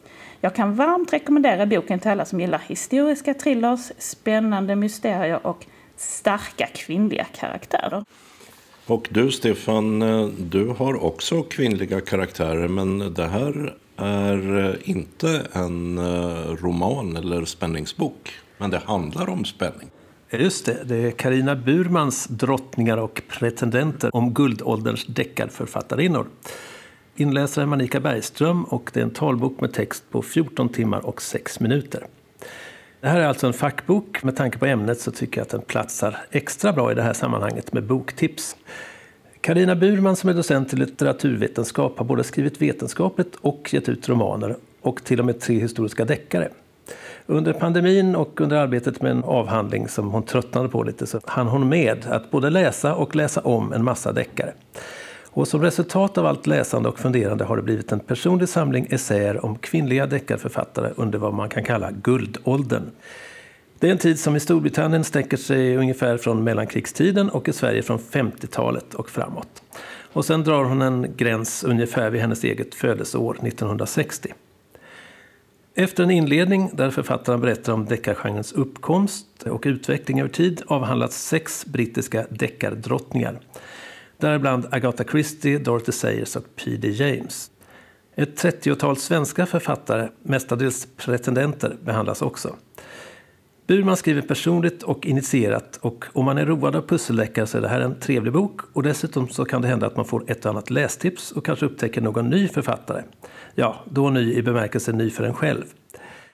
Jag kan varmt rekommendera boken till alla som gillar historiska thrillers, spännande mysterier och starka kvinnliga karaktärer. Och du Stefan, du har också kvinnliga karaktärer men det här är inte en eh, roman eller spänningsbok. Men det handlar om spänning. Just det, det är Karina Burmans Drottningar och pretendenter om guldålderns deckarförfattarinnor. Inläsare är Manika Bergström och det är en talbok med text på 14 timmar och 6 minuter. Det här är alltså en fackbok. Med tanke på ämnet så tycker jag att den platsar extra bra i det här sammanhanget med boktips. Karina Burman som är docent i litteraturvetenskap har både skrivit vetenskapligt och gett ut romaner och till och med tre historiska deckare. Under pandemin och under arbetet med en avhandling som hon tröttnade på lite så hann hon med att både läsa och läsa om en massa deckare. Och som resultat av allt läsande och funderande har det blivit en personlig samling essäer om kvinnliga deckarförfattare under vad man kan kalla guldåldern. Det är en tid som i Storbritannien sträcker sig ungefär från mellankrigstiden och i Sverige från 50-talet och framåt. Och sen drar hon en gräns ungefär vid hennes eget födelseår 1960. Efter en inledning där författaren berättar om deckargenrens uppkomst och utveckling över tid avhandlas sex brittiska deckardrottningar däribland Agatha Christie, Dorothy Sayers och P.D. James. Ett trettiotal svenska författare, mestadels pretendenter, behandlas också. Burman skriver personligt och initierat och om man är road av pusseldeckare så är det här en trevlig bok och dessutom så kan det hända att man får ett och annat lästips och kanske upptäcker någon ny författare. Ja, då ny i bemärkelsen ny för en själv.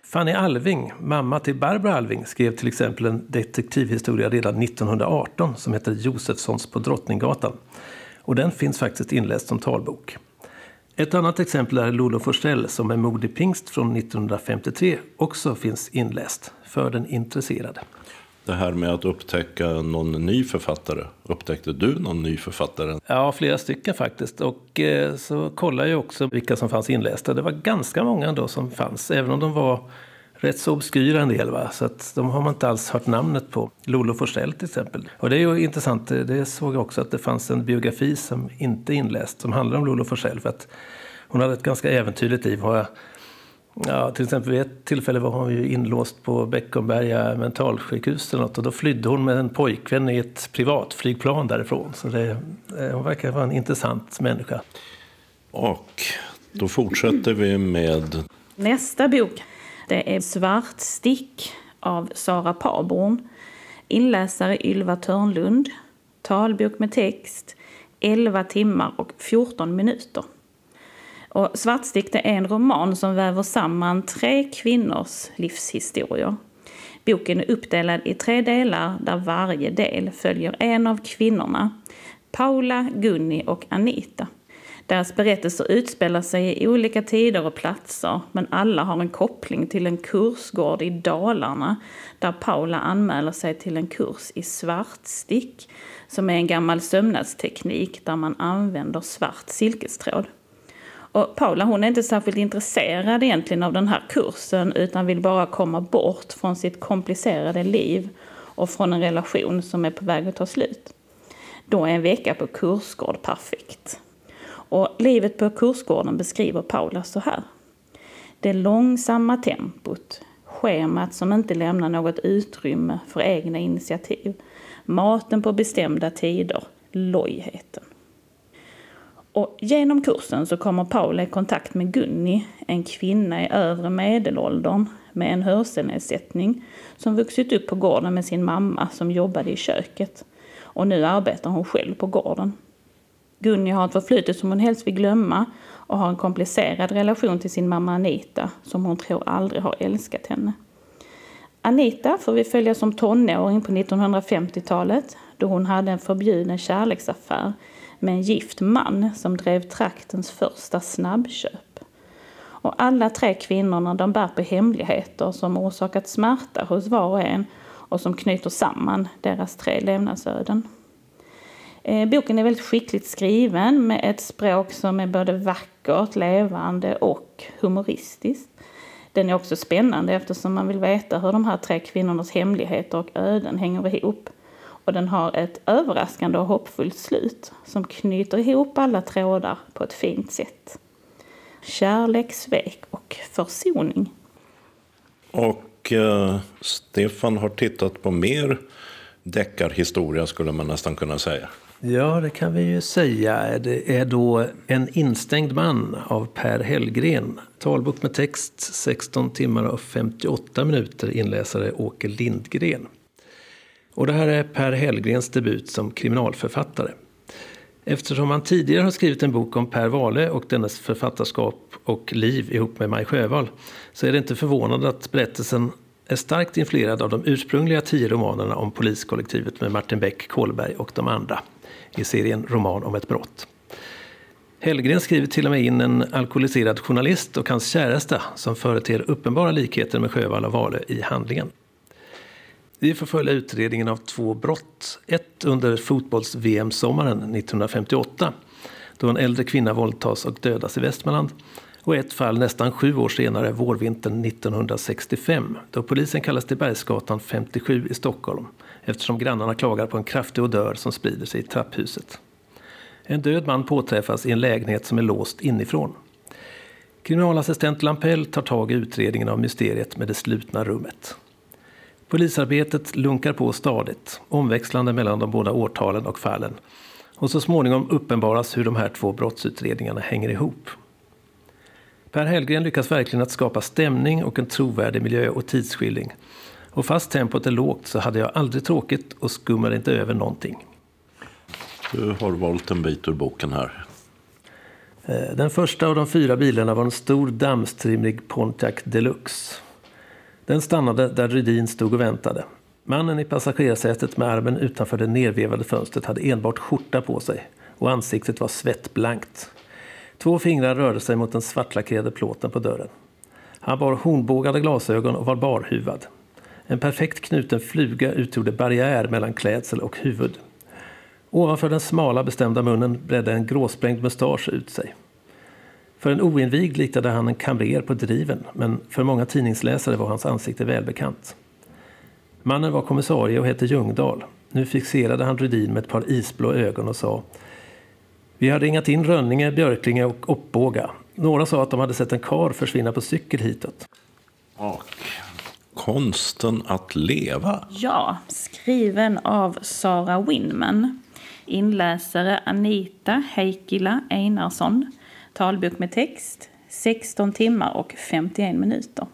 Fanny Alving, mamma till Barbro Alving, skrev till exempel en detektivhistoria redan 1918 som heter Josefssons på Drottninggatan. Och den finns faktiskt inläst som talbok. Ett annat exempel är Lolo Forsell som med Modig pingst från 1953 också finns inläst för den intresserade. Det här med att upptäcka någon ny författare, upptäckte du någon ny författare? Ja, flera stycken faktiskt. Och eh, så kollade jag också vilka som fanns inlästa. Det var ganska många ändå som fanns, även om de var rätt så obskyra en del. Va? Så att de har man inte alls hört namnet på. Lolo Forsell till exempel. Och det är ju intressant, det såg jag också att det fanns en biografi som inte är inläst som handlar om Lolo Forsell. För att hon hade ett ganska äventyrligt liv. Ja, till exempel vid ett tillfälle var hon ju inlåst på Beckomberga mentalsjukhus eller något, och då flydde hon med en pojkvän i ett privatflygplan därifrån. Så det, eh, hon verkar vara en intressant människa. Och då fortsätter vi med... Nästa bok det är Svartstick av Sara Parborn. Inläsare Ylva Törnlund. Talbok med text 11 timmar och 14 minuter. Och Svartstick är en roman som väver samman tre kvinnors livshistorier. Boken är uppdelad i tre delar där varje del följer en av kvinnorna. Paula, Gunni och Anita. Deras berättelser utspelar sig i olika tider och platser men alla har en koppling till en kursgård i Dalarna där Paula anmäler sig till en kurs i svartstick som är en gammal sömnadsteknik där man använder svart silkestråd. Och Paula hon är inte särskilt intresserad egentligen av den här kursen utan vill bara komma bort från sitt komplicerade liv och från en relation som är på väg att ta slut. Då är en vecka på kursgård perfekt. Och livet på kursgården beskriver Paula så här. Det långsamma tempot, schemat som inte lämnar något utrymme för egna initiativ, maten på bestämda tider, lojheten. Och genom kursen så kommer Paula i kontakt med Gunni, en kvinna i övre medelåldern med en hörselnedsättning som vuxit upp på gården med sin mamma som jobbade i köket. Och nu arbetar hon själv på gården. Gunni har ett förflutet som hon helst vill glömma och har en komplicerad relation till sin mamma Anita som hon tror aldrig har älskat henne. Anita får vi följa som tonåring på 1950-talet då hon hade en förbjuden kärleksaffär med en gift man som drev traktens första snabbköp. Och alla tre kvinnorna de bär på hemligheter som orsakat smärta hos var och en och som knyter samman deras tre levnadsöden. Eh, boken är väldigt skickligt skriven med ett språk som är både vackert, levande och humoristiskt. Den är också spännande eftersom man vill veta hur de här tre kvinnornas hemligheter och öden hänger ihop. Och den har ett överraskande och hoppfullt slut som knyter ihop alla trådar på ett fint sätt. Kärlek, svek och försoning. Och eh, Stefan har tittat på mer deckarhistoria skulle man nästan kunna säga. Ja, det kan vi ju säga. Det är då En instängd man av Per Hellgren. Talbok med text, 16 timmar och 58 minuter. Inläsare Åke Lindgren. Och det här är Per Hellgrens debut som kriminalförfattare. Eftersom han tidigare har skrivit en bok om Per Wale och dennes författarskap och liv ihop med Maj Sjöwall så är det inte förvånande att berättelsen är starkt influerad av de ursprungliga tio romanerna om poliskollektivet med Martin Beck, Kolberg och de andra i serien Roman om ett brott. Hellgren skriver till och med in en alkoholiserad journalist och hans käresta som företer uppenbara likheter med Sjövall och Vale i handlingen. Vi får följa utredningen av två brott. Ett under fotbolls-VM-sommaren 1958 då en äldre kvinna våldtas och dödas i Västmanland. Och ett fall nästan sju år senare, vårvintern 1965 då polisen kallas till Bergsgatan 57 i Stockholm eftersom grannarna klagar på en kraftig odör som sprider sig i trapphuset. En död man påträffas i en lägenhet som är låst inifrån. Kriminalassistent Lampell tar tag i utredningen av mysteriet med det slutna rummet. Polisarbetet lunkar på stadigt, omväxlande mellan de båda årtalen och fallen. Och så småningom uppenbaras hur de här två brottsutredningarna hänger ihop. Per Hellgren lyckas verkligen att skapa stämning och en trovärdig miljö och tidsskildring och fast tempot är lågt så hade jag aldrig tråkigt och skummade inte över någonting. Du har valt en bit ur boken här. Eh, den första av de fyra bilarna var en stor dammstrimlig Pontiac Deluxe. Den stannade där Rydin stod och väntade. Mannen i passagerarsätet med armen utanför det nervevade fönstret hade enbart skjorta på sig och ansiktet var svettblankt. Två fingrar rörde sig mot den svartlackerade plåten på dörren. Han bar hornbågade glasögon och var barhuvad. En perfekt knuten fluga utgjorde barriär mellan klädsel och huvud. Ovanför den smala bestämda munnen bredde en gråsprängd mustasch ut sig. För en oinvigd liknade han en kamrer på driven, men för många tidningsläsare var hans ansikte välbekant. Mannen var kommissarie och hette Ljungdahl. Nu fixerade han Rydin med ett par isblå ögon och sa Vi har ringat in Rönninge, Björklinge och Uppbåga. Några sa att de hade sett en kar försvinna på cykel hitåt. Och konsten att leva. Ja, skriven av Sara Winman. Inläsare Anita Heikkila Einarsson. Talbok med text, 16 timmar och 51 minuter.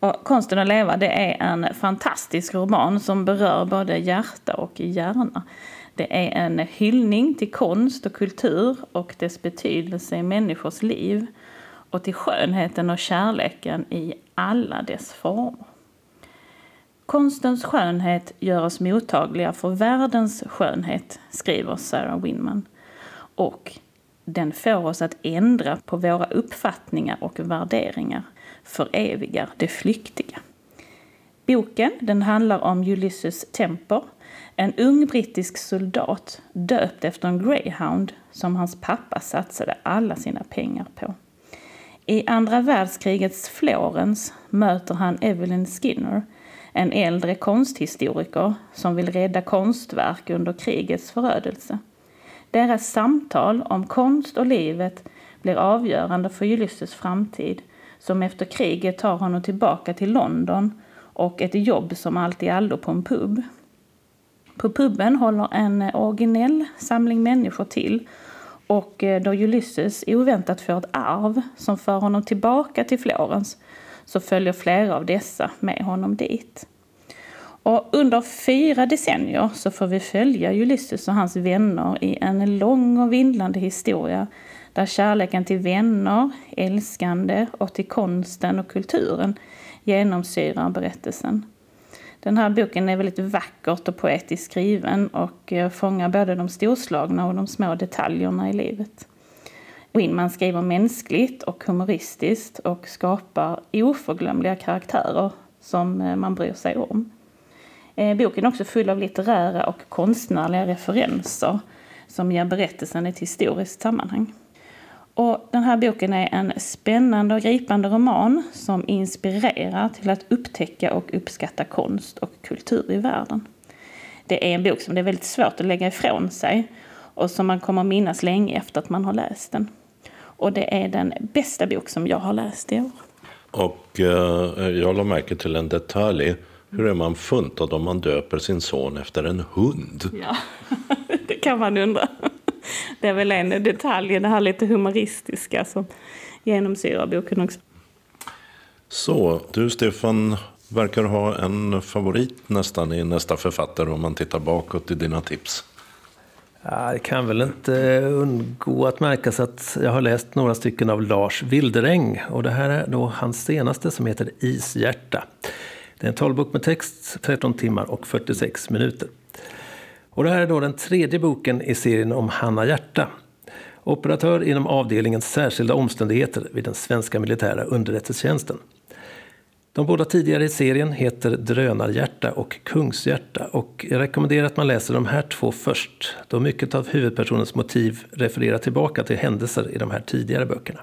Och Konsten att leva det är en fantastisk roman som berör både hjärta och hjärna. Det är en hyllning till konst och kultur och dess betydelse i människors liv och till skönheten och kärleken i alla dess former. Konstens skönhet gör oss mottagliga för världens skönhet, skriver Sarah Winman. Och den får oss att ändra på våra uppfattningar och värderingar, förevigar det flyktiga. Boken den handlar om Ulysses Temper, en ung brittisk soldat döpt efter en greyhound som hans pappa satsade alla sina pengar på. I andra världskrigets Florens möter han Evelyn Skinner, en äldre konsthistoriker som vill rädda konstverk under krigets förödelse. Deras samtal om konst och livet blir avgörande för Ulysses framtid som efter kriget tar honom tillbaka till London och ett jobb som allt i allo på en pub. På puben håller en originell samling människor till och eh, då Ulysses oväntat får ett arv som för honom tillbaka till Florens så följer flera av dessa med honom dit. Och under fyra decennier så får vi följa Ulysses och hans vänner i en lång och vindlande historia där kärleken till vänner, älskande och till konsten och kulturen genomsyrar berättelsen. Den här boken är väldigt vackert och poetiskt skriven och eh, fångar både de storslagna och de små detaljerna i livet. Winman skriver mänskligt och humoristiskt och skapar oförglömliga karaktärer som eh, man bryr sig om. Eh, boken är också full av litterära och konstnärliga referenser som ger berättelsen ett historiskt sammanhang. Och den här boken är en spännande och gripande roman som inspirerar till att upptäcka och uppskatta konst och kultur i världen. Det är en bok som det är väldigt svårt att lägga ifrån sig och som man kommer att minnas länge efter att man har läst den. Och det är den bästa bok som jag har läst i år. Och eh, jag la märke till en detalj. Hur är man funtad om man döper sin son efter en hund? Ja, [LAUGHS] det kan man undra. Det är väl en detalj, det här lite humoristiska som genomsyrar boken också. Så, du Stefan verkar ha en favorit nästan i nästa författare om man tittar bakåt i dina tips. Ja, det kan väl inte undgå att märkas att jag har läst några stycken av Lars Wilderäng och det här är då hans senaste som heter Ishjärta. Det är en talbok med text, 13 timmar och 46 minuter. Och det här är då den tredje boken i serien om Hanna Hjärta. Operatör inom avdelningen särskilda omständigheter vid den svenska militära underrättelsetjänsten. De båda tidigare i serien heter Drönarhjärta och Kungshjärta och jag rekommenderar att man läser de här två först då mycket av huvudpersonens motiv refererar tillbaka till händelser i de här tidigare böckerna.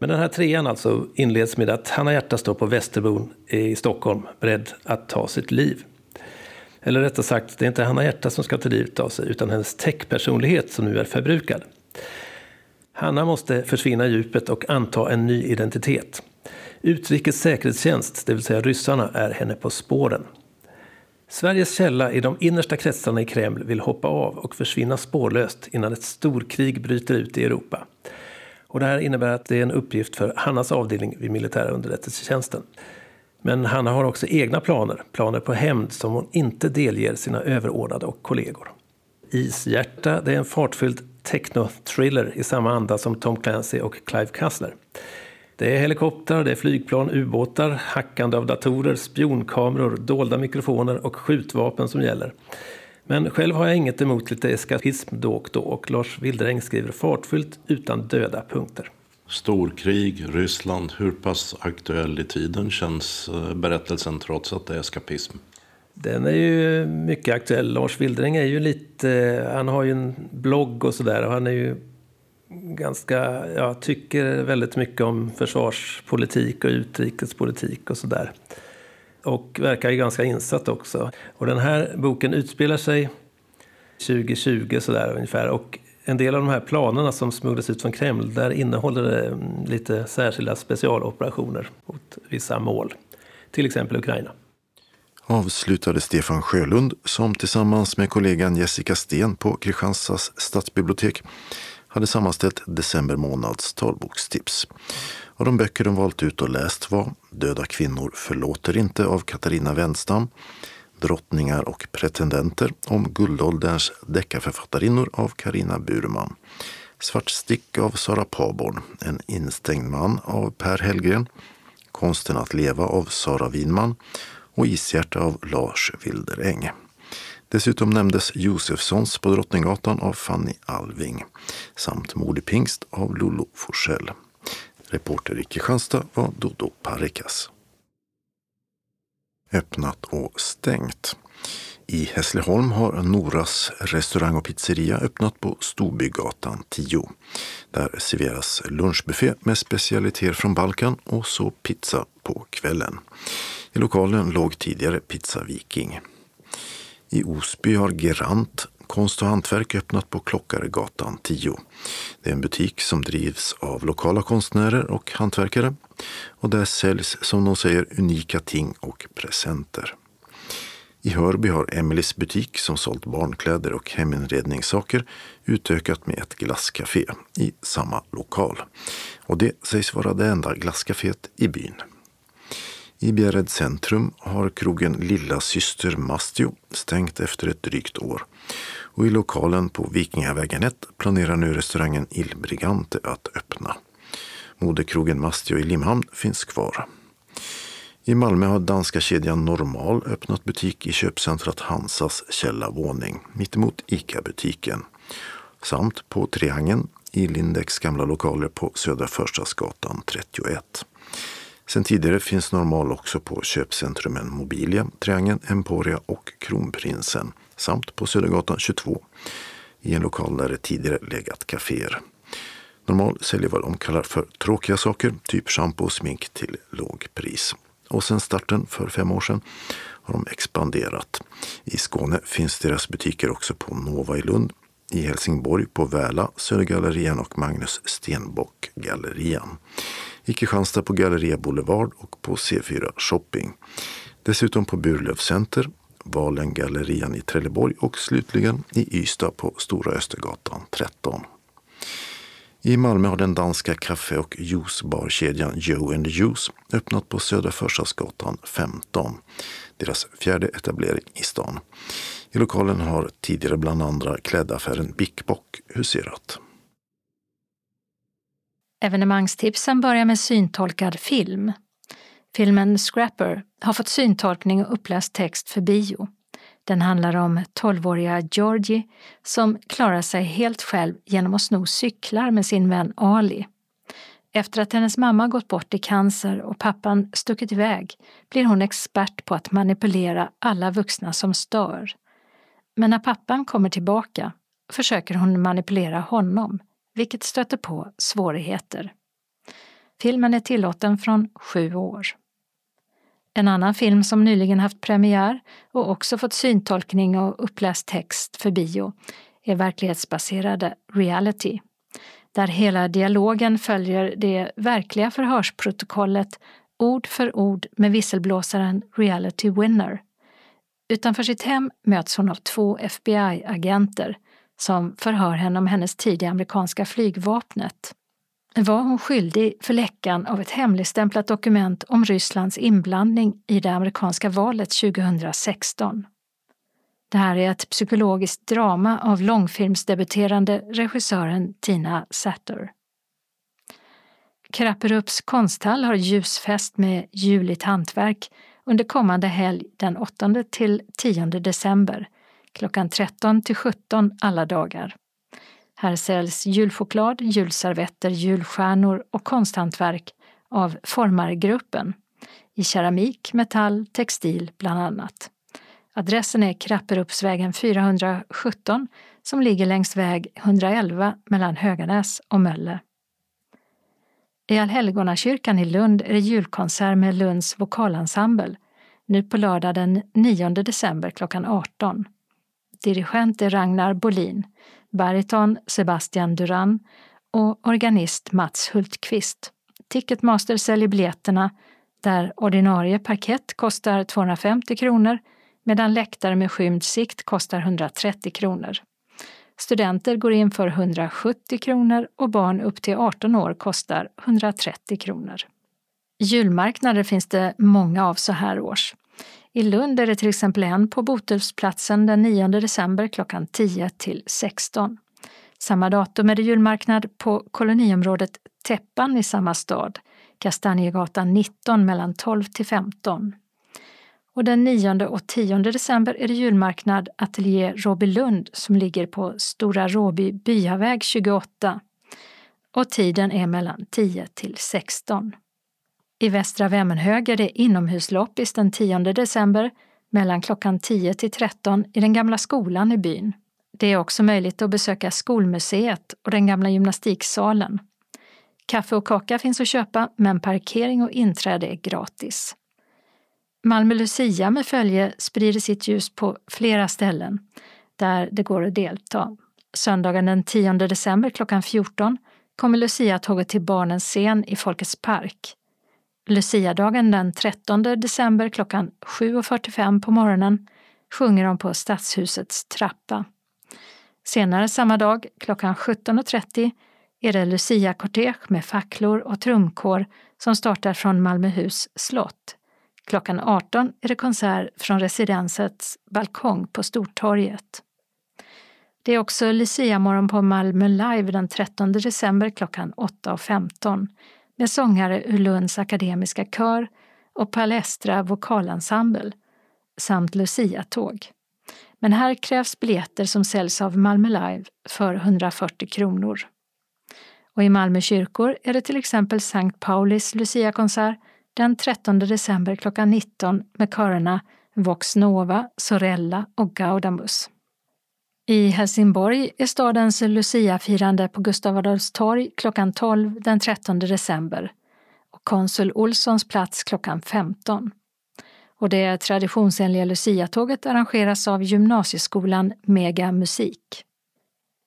Men den här trean alltså inleds med att Hanna Hjärta står på Västerbron i Stockholm beredd att ta sitt liv. Eller rättare sagt, det är inte Hanna Hjärta som ska ta livet av sig utan hennes techpersonlighet som nu är förbrukad. Hanna måste försvinna i djupet och anta en ny identitet. Utrikes säkerhetstjänst, det vill säga ryssarna, är henne på spåren. Sveriges källa i de innersta kretsarna i Kreml vill hoppa av och försvinna spårlöst innan ett storkrig bryter ut i Europa. Och det här innebär att det är en uppgift för Hannas avdelning vid militära underrättelsetjänsten. Men Hanna har också egna planer, planer på hämnd som hon inte delger sina överordnade och kollegor. Ishjärta det är en fartfylld techno-thriller i samma anda som Tom Clancy och Clive Cussler. Det är helikoptrar, det är flygplan, ubåtar, hackande av datorer, spionkameror, dolda mikrofoner och skjutvapen som gäller. Men själv har jag inget emot lite eskapism då och då och Lars Wilderäng skriver fartfyllt utan döda punkter. Storkrig, Ryssland, hur pass aktuell i tiden känns eh, berättelsen trots att det är eskapism? Den är ju mycket aktuell. Lars Wildring är ju lite, han har ju en blogg och sådär och han är ju ganska, ja, tycker väldigt mycket om försvarspolitik och utrikespolitik och sådär. Och verkar ju ganska insatt också. Och den här boken utspelar sig 2020 sådär ungefär. Och en del av de här planerna som smugglas ut från Kreml, där innehåller det mm, lite särskilda specialoperationer mot vissa mål. Till exempel Ukraina. Avslutade Stefan Sjölund som tillsammans med kollegan Jessica Sten på Kristianstads stadsbibliotek hade sammanställt december månads talbokstips. Och de böcker de valt ut och läst var Döda kvinnor förlåter inte av Katarina Wenstam, Drottningar och pretendenter om guldålderns deckarförfattarinnor av Karina Burman, Svartstick av Sara Paborn, En instängd man av Per Hellgren, Konsten att leva av Sara Winman och Ishjärta av Lars Wilderäng. Dessutom nämndes Josefssons på Drottninggatan av Fanny Alving samt Mord i pingst av Lollo Forsell. Reporter i Kristianstad var Dodo Parikas. Öppnat och stängt. I Hässleholm har Noras restaurang och pizzeria öppnat på Storbygatan 10. Där serveras lunchbuffé med specialiteter från Balkan och så pizza på kvällen. I lokalen låg tidigare Pizza Viking. I Osby har Gerant konst och hantverk öppnat på Klockaregatan 10. Det är en butik som drivs av lokala konstnärer och hantverkare och där säljs, som de säger, unika ting och presenter. I Hörby har Emelies butik som sålt barnkläder och heminredningssaker utökat med ett glasscafé i samma lokal. Och det sägs vara det enda glasscaféet i byn. I Bjärred centrum har krogen Lilla Syster Mastio stängt efter ett drygt år. Och i lokalen på Vikingavägen 1 planerar nu restaurangen Il Brigante att öppna. Modekrogen Mastio i Limhamn finns kvar. I Malmö har danska kedjan Normal öppnat butik i köpcentrat Hansas källarvåning mittemot ICA-butiken. Samt på Triangeln i Lindex gamla lokaler på Södra Förstadsgatan 31. Sen tidigare finns Normal också på köpcentrumen Mobilia, Triangeln, Emporia och Kronprinsen samt på Södergatan 22 i en lokal där det tidigare legat kaféer. Normal säljer vad de kallar för tråkiga saker, typ shampoo och smink till låg pris. Och sen starten för fem år sedan har de expanderat. I Skåne finns deras butiker också på Nova i Lund, i Helsingborg på Väla, Södergallerian och Magnus Stenbock-gallerian i Kristianstad på Galleria Boulevard och på C4 Shopping. Dessutom på Burlöv Center, Valengallerian i Trelleborg och slutligen i Ystad på Stora Östergatan 13. I Malmö har den danska kaffe och juicebarkedjan Joe and the Juice öppnat på Södra Förstadsgatan 15. Deras fjärde etablering i stan. I lokalen har tidigare bland andra klädaffären Bickbock huserat. Evenemangstipsen börjar med syntolkad film. Filmen Scrapper har fått syntolkning och uppläst text för bio. Den handlar om 12-åriga Georgie som klarar sig helt själv genom att sno cyklar med sin vän Ali. Efter att hennes mamma gått bort i cancer och pappan stuckit iväg blir hon expert på att manipulera alla vuxna som stör. Men när pappan kommer tillbaka försöker hon manipulera honom vilket stöter på svårigheter. Filmen är tillåten från sju år. En annan film som nyligen haft premiär och också fått syntolkning och uppläst text för bio är verklighetsbaserade Reality, där hela dialogen följer det verkliga förhörsprotokollet ord för ord med visselblåsaren Reality Winner. Utanför sitt hem möts hon av två FBI-agenter som förhör henne om hennes tid i amerikanska flygvapnet. Var hon skyldig för läckan av ett hemligstämplat dokument om Rysslands inblandning i det amerikanska valet 2016? Det här är ett psykologiskt drama av långfilmsdebuterande regissören Tina Satter. Krapperups konsthall har ljusfest med juligt hantverk under kommande helg den 8 till 10 december klockan 13 till 17 alla dagar. Här säljs julchoklad, julservetter, julstjärnor och konsthantverk av Formargruppen i keramik, metall, textil bland annat. Adressen är Krapperupsvägen 417 som ligger längs väg 111 mellan Höganäs och Mölle. I Allhelgonakyrkan i Lund är det julkonsert med Lunds vokalensemble nu på lördag den 9 december klockan 18. Dirigent är Ragnar Bolin, bariton Sebastian Duran och organist Mats Hultqvist. Ticketmaster säljer biljetterna där ordinarie parkett kostar 250 kronor medan läktare med skymd sikt kostar 130 kronor. Studenter går in för 170 kronor och barn upp till 18 år kostar 130 kronor. Julmarknader finns det många av så här års. I Lund är det till exempel en på Botulfsplatsen den 9 december klockan 10 till 16. Samma datum är det julmarknad på koloniområdet Täppan i samma stad, Kastanjegatan 19 mellan 12 till 15. Och den 9 och 10 december är det julmarknad Ateljé Råbylund som ligger på Stora Råby byaväg 28 och tiden är mellan 10 till 16. I Västra Vemmenhög är det inomhusloppis den 10 december mellan klockan 10 till 13 i den gamla skolan i byn. Det är också möjligt att besöka skolmuseet och den gamla gymnastiksalen. Kaffe och kaka finns att köpa, men parkering och inträde är gratis. Malmö Lucia med följe sprider sitt ljus på flera ställen där det går att delta. Söndagen den 10 december klockan 14 kommer Lucia-tåget till Barnens scen i Folkets park. Luciadagen den 13 december klockan 7.45 på morgonen sjunger de på Stadshusets trappa. Senare samma dag klockan 17.30 är det Lucia-kortege med facklor och trumkår som startar från Malmöhus slott. Klockan 18 är det konsert från residensets balkong på Stortorget. Det är också Lucia-morgon på Malmö Live den 13 december klockan 8.15 med sångare ur Lunds akademiska kör och Palestra vokalensemble samt Lucia-tåg. Men här krävs biljetter som säljs av Malmö Live för 140 kronor. Och i Malmö kyrkor är det till exempel Sankt Paulis Lucia-konsert den 13 december klockan 19 med körerna Vox Nova, Sorella och Gaudamus. I Helsingborg är stadens Lucia-firande på Gustav Adolfs torg klockan 12 den 13 december och konsul Olssons plats klockan 15. Och det traditionsenliga Lucia-tåget arrangeras av gymnasieskolan Mega Musik.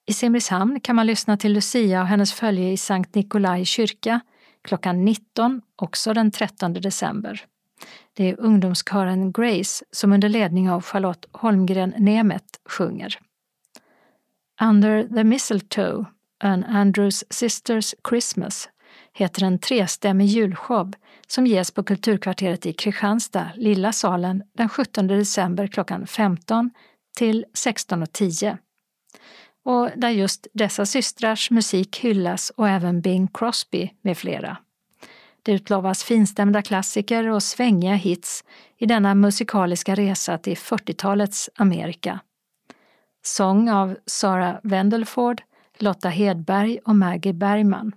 I Simrishamn kan man lyssna till Lucia och hennes följe i Sankt Nikolai kyrka klockan 19, också den 13 december. Det är ungdomskören Grace som under ledning av Charlotte Holmgren Nemet sjunger. Under the Mistletoe, An Andrews Sisters Christmas heter en trestämmig julshow som ges på Kulturkvarteret i Kristianstad, Lilla salen, den 17 december klockan 15 till 16.10. Och där just dessa systrars musik hyllas och även Bing Crosby med flera. Det utlovas finstämda klassiker och svängiga hits i denna musikaliska resa till 40-talets Amerika. Sång av Sara Wendelford, Lotta Hedberg och Maggie Bergman.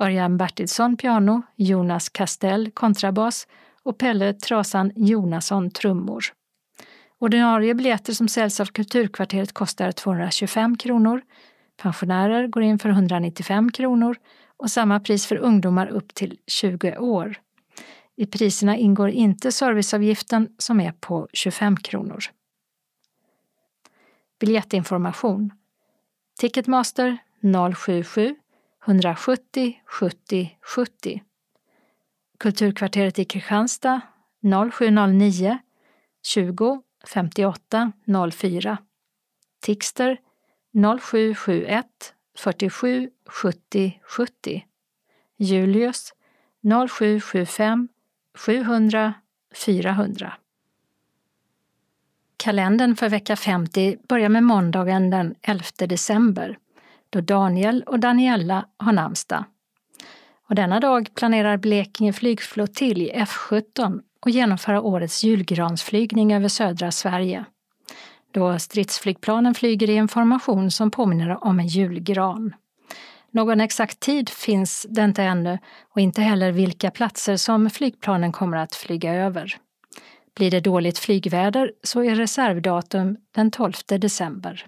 Örjan Bertilsson piano, Jonas Castell kontrabas och Pelle Trasan Jonasson trummor. Ordinarie biljetter som säljs av Kulturkvarteret kostar 225 kronor. Pensionärer går in för 195 kronor och samma pris för ungdomar upp till 20 år. I priserna ingår inte serviceavgiften som är på 25 kronor. Biljettinformation. Ticketmaster 077 170 70 70 Kulturkvarteret i Kristianstad 0709 20 58 04 Tixter 0771 47 70 70 Julius 0775 700 400 Kalendern för vecka 50 börjar med måndagen den 11 december då Daniel och Daniella har namnsdag. Och denna dag planerar Blekinge flygflottilj F17 att genomföra årets julgransflygning över södra Sverige. Då stridsflygplanen flyger i en formation som påminner om en julgran. Någon exakt tid finns det inte ännu och inte heller vilka platser som flygplanen kommer att flyga över. Blir det dåligt flygväder så är reservdatum den 12 december.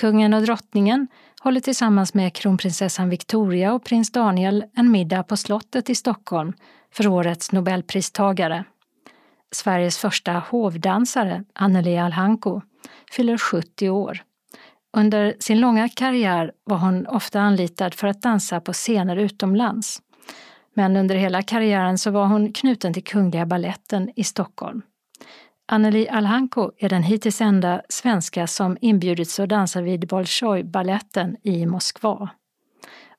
Kungen och drottningen håller tillsammans med kronprinsessan Victoria och prins Daniel en middag på slottet i Stockholm för årets nobelpristagare. Sveriges första hovdansare, Anneli Alhanko, fyller 70 år. Under sin långa karriär var hon ofta anlitad för att dansa på scener utomlands. Men under hela karriären så var hon knuten till Kungliga Balletten i Stockholm. Anneli Alhanko är den hittills enda svenska som inbjudits att dansa vid Bolshoi-balletten i Moskva.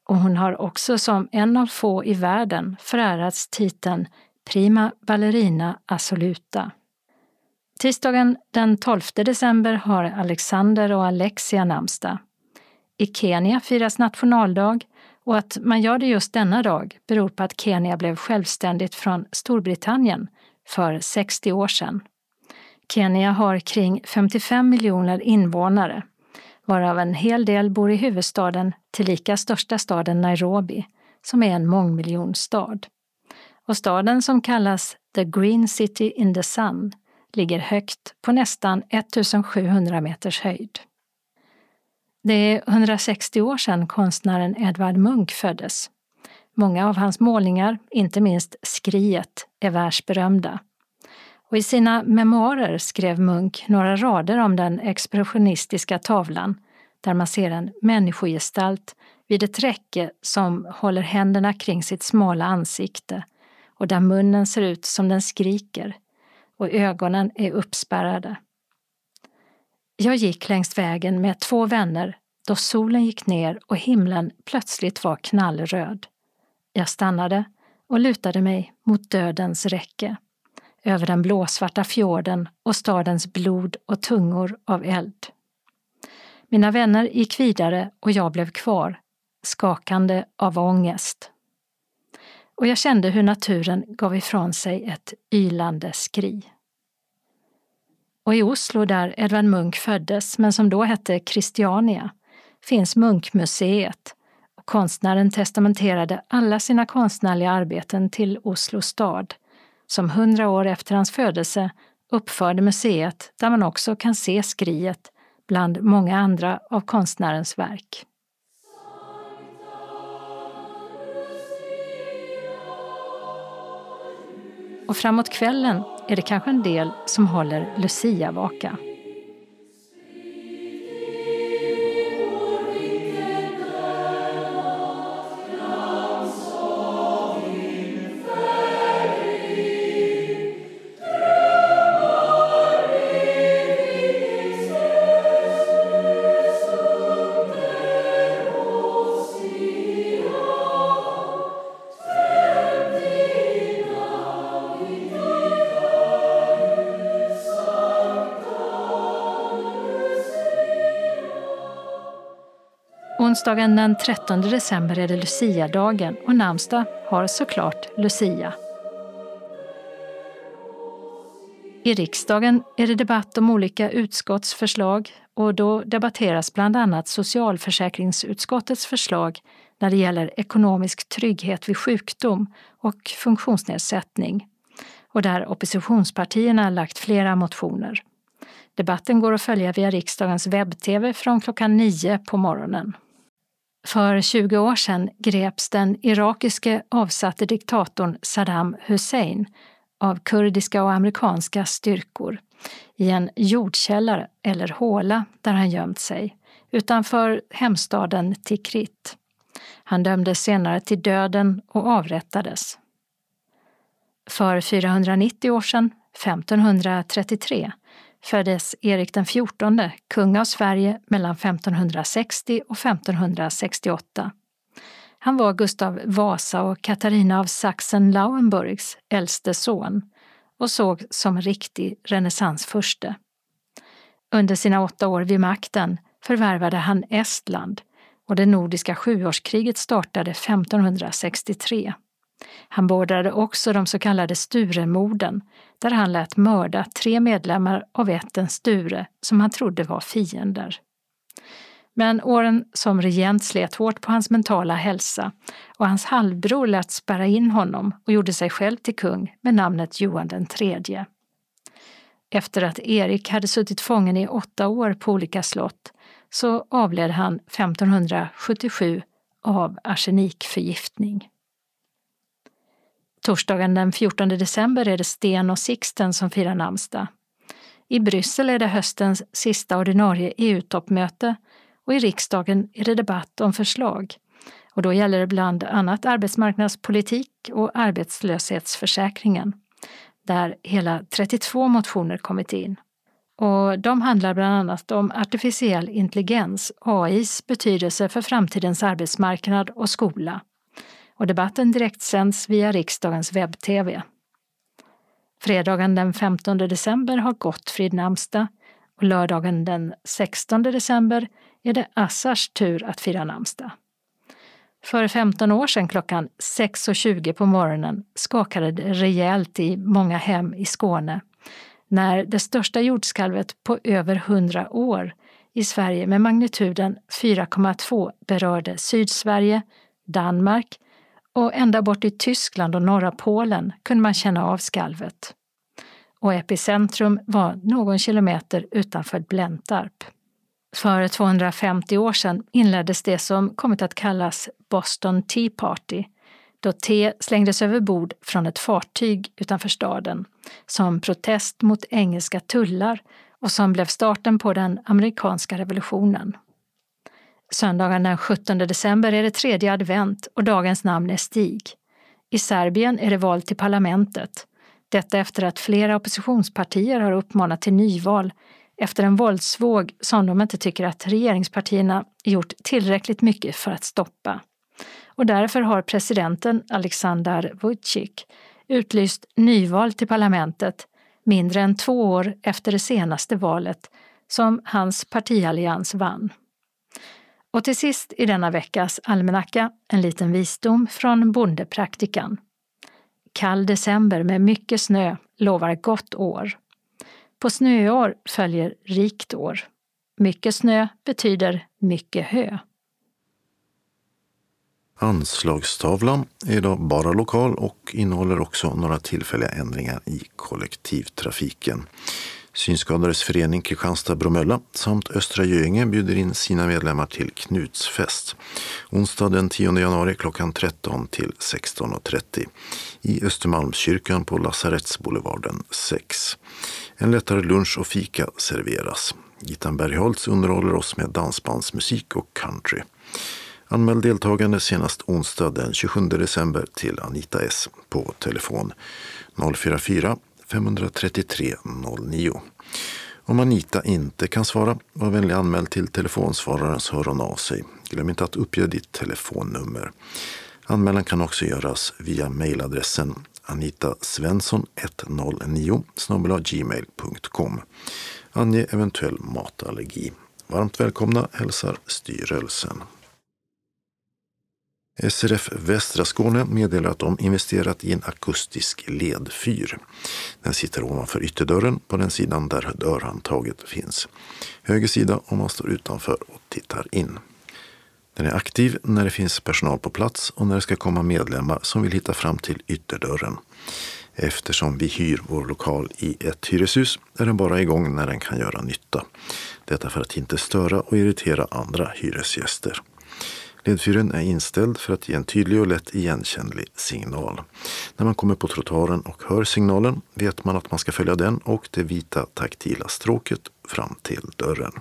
Och hon har också som en av få i världen förärats titeln Prima Ballerina Assoluta. Tisdagen den 12 december har Alexander och Alexia namnsdag. I Kenya firas nationaldag och att man gör det just denna dag beror på att Kenya blev självständigt från Storbritannien för 60 år sedan. Kenya har kring 55 miljoner invånare, varav en hel del bor i huvudstaden, tillika största staden Nairobi, som är en mångmiljonstad. Och staden som kallas The Green City in the Sun ligger högt på nästan 1700 meters höjd. Det är 160 år sedan konstnären Edvard Munch föddes. Många av hans målningar, inte minst Skriet, är världsberömda. Och I sina memoarer skrev Munch några rader om den expressionistiska tavlan där man ser en människogestalt vid ett räcke som håller händerna kring sitt smala ansikte och där munnen ser ut som den skriker och ögonen är uppspärrade. Jag gick längs vägen med två vänner då solen gick ner och himlen plötsligt var knallröd. Jag stannade och lutade mig mot dödens räcke, över den blåsvarta fjorden och stadens blod och tungor av eld. Mina vänner gick vidare och jag blev kvar, skakande av ångest. Och jag kände hur naturen gav ifrån sig ett ylande skri. Och i Oslo, där Edvard Munch föddes, men som då hette Christiania, finns Munkmuseet och konstnären testamenterade alla sina konstnärliga arbeten till Oslo stad, som hundra år efter hans födelse uppförde museet där man också kan se skriet bland många andra av konstnärens verk. Och framåt kvällen är det kanske en del som håller Lucia-vaka. Onsdagen den 13 december är det Lucia-dagen och namnsdag har såklart Lucia. I riksdagen är det debatt om olika utskottsförslag och då debatteras bland annat socialförsäkringsutskottets förslag när det gäller ekonomisk trygghet vid sjukdom och funktionsnedsättning och där oppositionspartierna lagt flera motioner. Debatten går att följa via riksdagens webb-tv från klockan nio på morgonen. För 20 år sedan greps den irakiske avsatte diktatorn Saddam Hussein av kurdiska och amerikanska styrkor i en jordkällare eller håla där han gömt sig utanför hemstaden Tikrit. Han dömdes senare till döden och avrättades. För 490 år sedan, 1533, föddes Erik den XIV, kung av Sverige mellan 1560 och 1568. Han var Gustav Vasa och Katarina av Sachsen-Lauenburgs äldste son och såg som riktig renässansfurste. Under sina åtta år vid makten förvärvade han Estland och det nordiska sjuårskriget startade 1563. Han beordrade också de så kallade Sturemorden, där han lät mörda tre medlemmar av ätten Sture som han trodde var fiender. Men åren som regent slet hårt på hans mentala hälsa och hans halvbror lät spärra in honom och gjorde sig själv till kung med namnet Johan den tredje. Efter att Erik hade suttit fången i åtta år på olika slott så avled han 1577 av arsenikförgiftning. Torsdagen den 14 december är det Sten och Sixten som firar namnsdag. I Bryssel är det höstens sista ordinarie EU-toppmöte och i riksdagen är det debatt om förslag. Och då gäller det bland annat arbetsmarknadspolitik och arbetslöshetsförsäkringen, där hela 32 motioner kommit in. Och de handlar bland annat om artificiell intelligens, AIs betydelse för framtidens arbetsmarknad och skola. Och debatten direktsänds via riksdagens webb-tv. Fredagen den 15 december har Gottfrid namnsdag och lördagen den 16 december är det Assars tur att fira namnsdag. För 15 år sedan klockan 6.20 på morgonen skakade det rejält i många hem i Skåne när det största jordskalvet på över 100 år i Sverige med magnituden 4,2 berörde Sydsverige, Danmark och ända bort i Tyskland och norra Polen kunde man känna av skalvet. Och epicentrum var någon kilometer utanför Blentarp. För 250 år sedan inleddes det som kommit att kallas Boston Tea Party, då te slängdes över bord från ett fartyg utanför staden som protest mot engelska tullar och som blev starten på den amerikanska revolutionen. Söndagen den 17 december är det tredje advent och dagens namn är Stig. I Serbien är det val till parlamentet. Detta efter att flera oppositionspartier har uppmanat till nyval efter en våldsvåg som de inte tycker att regeringspartierna gjort tillräckligt mycket för att stoppa. Och därför har presidenten Aleksandar Vucic utlyst nyval till parlamentet mindre än två år efter det senaste valet som hans partiallians vann. Och till sist i denna veckas almanacka en liten visdom från bondepraktikan. Kall december med mycket snö lovar gott år. På snöår följer rikt år. Mycket snö betyder mycket hö. Anslagstavlan är idag bara lokal och innehåller också några tillfälliga ändringar i kollektivtrafiken. Synskadades förening Kristianstad-Bromölla samt Östra Göinge bjuder in sina medlemmar till Knutsfest. Onsdag den 10 januari klockan 13 till 16.30 i Östermalmskyrkan på Lasarettsboulevarden 6. En lättare lunch och fika serveras. Gittan Bergholtz underhåller oss med dansbandsmusik och country. Anmäl deltagande senast onsdag den 27 december till Anita S på telefon 044 533 09. Om Anita inte kan svara, var vänlig anmäl till telefonsvararen så hör hon av sig. Glöm inte att uppge ditt telefonnummer. Anmälan kan också göras via mejladressen anitasvensson109 gmail.com. Ange eventuell matallergi. Varmt välkomna hälsar styrelsen. SRF Västra Skåne meddelar att de investerat i en akustisk ledfyr. Den sitter ovanför ytterdörren på den sidan där dörrhandtaget finns. Höger sida om man står utanför och tittar in. Den är aktiv när det finns personal på plats och när det ska komma medlemmar som vill hitta fram till ytterdörren. Eftersom vi hyr vår lokal i ett hyreshus är den bara igång när den kan göra nytta. Detta för att inte störa och irritera andra hyresgäster. Ledfyren är inställd för att ge en tydlig och lätt igenkännlig signal. När man kommer på trottoaren och hör signalen vet man att man ska följa den och det vita taktila stråket fram till dörren.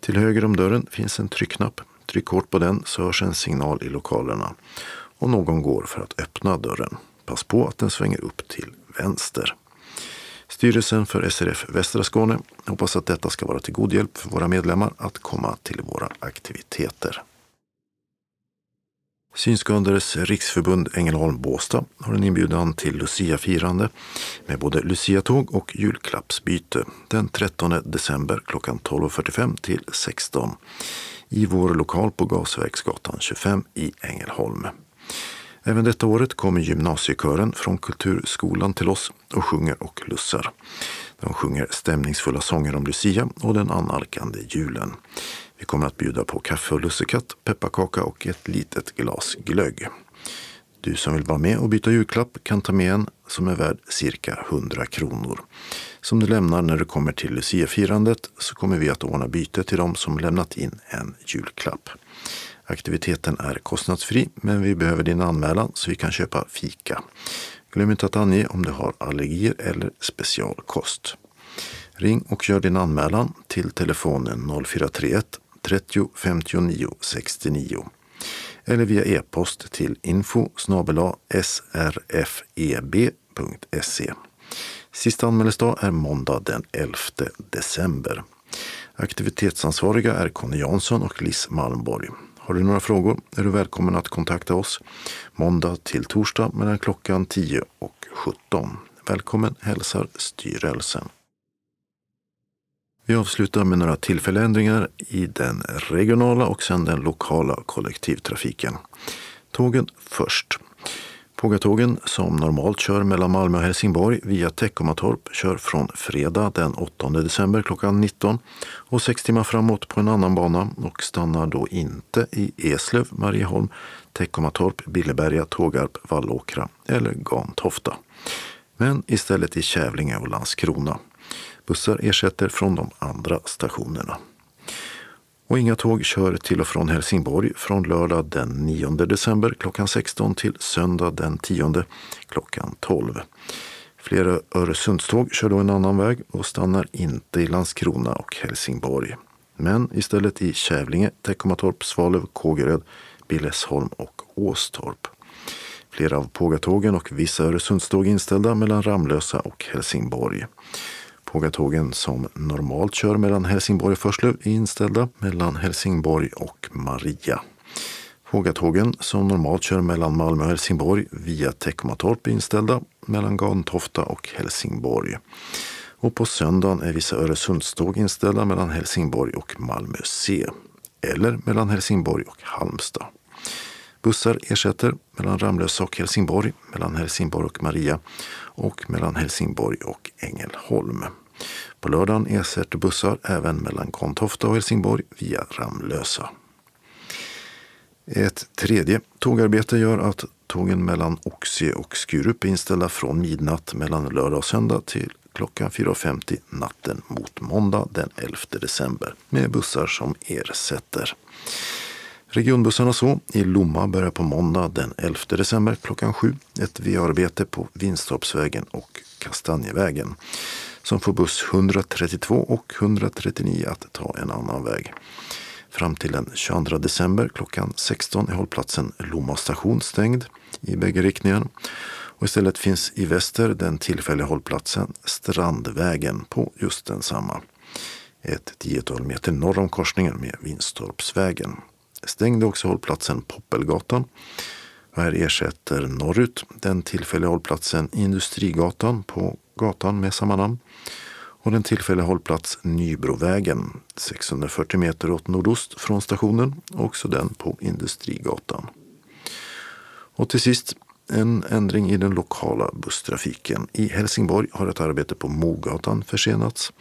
Till höger om dörren finns en tryckknapp. Tryck hårt på den så hörs en signal i lokalerna och någon går för att öppna dörren. Pass på att den svänger upp till vänster. Styrelsen för SRF Västra Skåne hoppas att detta ska vara till god hjälp för våra medlemmar att komma till våra aktiviteter. Synskadades riksförbund Ängelholm-Båstad har en inbjudan till Lucia-firande med både Lucia-tåg och julklappsbyte den 13 december klockan 12.45 till 16 i vår lokal på Gasverksgatan 25 i Ängelholm. Även detta året kommer gymnasiekören från Kulturskolan till oss och sjunger och lussar. De sjunger stämningsfulla sånger om Lucia och den annalkande julen. Vi kommer att bjuda på kaffe och lussekatt, pepparkaka och ett litet glas glögg. Du som vill vara med och byta julklapp kan ta med en som är värd cirka 100 kronor. Som du lämnar när du kommer till Luciafirandet så kommer vi att ordna byte till de som lämnat in en julklapp. Aktiviteten är kostnadsfri men vi behöver din anmälan så vi kan köpa fika. Glöm inte att ange om du har allergier eller specialkost. Ring och gör din anmälan till telefonen 0431 30 59 69 eller via e-post till info srfeb.se. E. Sista anmälningsdag är måndag den 11 december. Aktivitetsansvariga är Conny Jansson och Liss Malmborg. Har du några frågor är du välkommen att kontakta oss måndag till torsdag mellan klockan 10 och 17. Välkommen hälsar styrelsen. Vi avslutar med några tillfälliga ändringar i den regionala och sen den lokala kollektivtrafiken. Tågen först. Pågatågen som normalt kör mellan Malmö och Helsingborg via Teckomatorp kör från fredag den 8 december klockan 19 och sex timmar framåt på en annan bana och stannar då inte i Eslöv, Marieholm, Teckomatorp, Billeberga, Tågarp, Vallåkra eller Gantofta. Men istället i Kävlinge och Landskrona. Bussar ersätter från de andra stationerna. Och inga tåg kör till och från Helsingborg från lördag den 9 december klockan 16 till söndag den 10 klockan 12. Flera Öresundståg kör då en annan väg och stannar inte i Landskrona och Helsingborg. Men istället i Kävlinge, Teckomatorp, Svalöv, Kågeröd, Billesholm och Åstorp. Flera av pågatågen och vissa Öresundståg inställda mellan Ramlösa och Helsingborg. Pågatågen som normalt kör mellan Helsingborg och Förslöv är inställda mellan Helsingborg och Maria. Pågatågen som normalt kör mellan Malmö och Helsingborg via Teckomatorp är inställda mellan Gantofta och Helsingborg. Och på söndagen är vissa Öresundståg inställda mellan Helsingborg och Malmö C. Eller mellan Helsingborg och Halmstad. Bussar ersätter mellan Ramlösa och Helsingborg, mellan Helsingborg och Maria och mellan Helsingborg och Ängelholm. På lördagen ersätter bussar även mellan Kontofta och Helsingborg via Ramlösa. Ett tredje tågarbete gör att tågen mellan Oxie och Skurup är inställda från midnatt mellan lördag och söndag till klockan 4.50 natten mot måndag den 11 december med bussar som ersätter. Regionbussarna så i Lomma börjar på måndag den 11 december klockan 7 ett VA-arbete på Vinstorpsvägen och Kastanjevägen som får buss 132 och 139 att ta en annan väg. Fram till den 22 december klockan 16 är hållplatsen Lomma station stängd i bägge riktningar. Och istället finns i väster den tillfälliga hållplatsen Strandvägen på just densamma. Ett tiotal meter norr om korsningen med Vinstorpsvägen. Stängde också hållplatsen Poppelgatan. Och här ersätter norrut den tillfälliga hållplatsen Industrigatan på gatan med samma namn och den tillfälliga hållplats Nybrovägen 640 meter åt nordost från stationen, också den på Industrigatan. Och till sist en ändring i den lokala busstrafiken. I Helsingborg har ett arbete på Mogatan försenats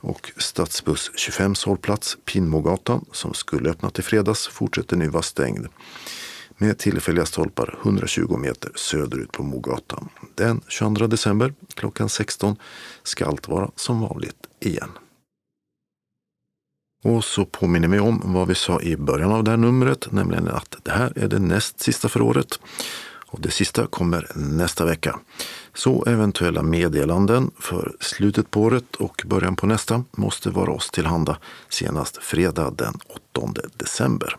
och stadsbuss 25 hållplats Pinmogatan som skulle öppnat i fredags fortsätter nu vara stängd med tillfälliga stolpar 120 meter söderut på Mogatan. Den 22 december klockan 16 ska allt vara som vanligt igen. Och så påminner vi om vad vi sa i början av det här numret, nämligen att det här är det näst sista för året. Och det sista kommer nästa vecka. Så eventuella meddelanden för slutet på året och början på nästa måste vara oss tillhanda senast fredag den 8 december.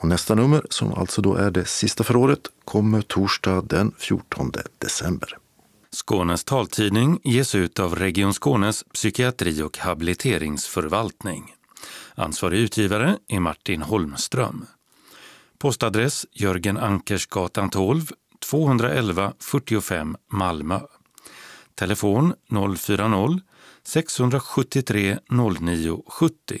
Och nästa nummer, som alltså då är det sista för året, kommer torsdag den 14 december. Skånes taltidning ges ut av Region Skånes psykiatri och habiliteringsförvaltning. Ansvarig utgivare är Martin Holmström. Postadress Jörgen Ankersgatan 12, 211 45 Malmö. Telefon 040-673 09 70.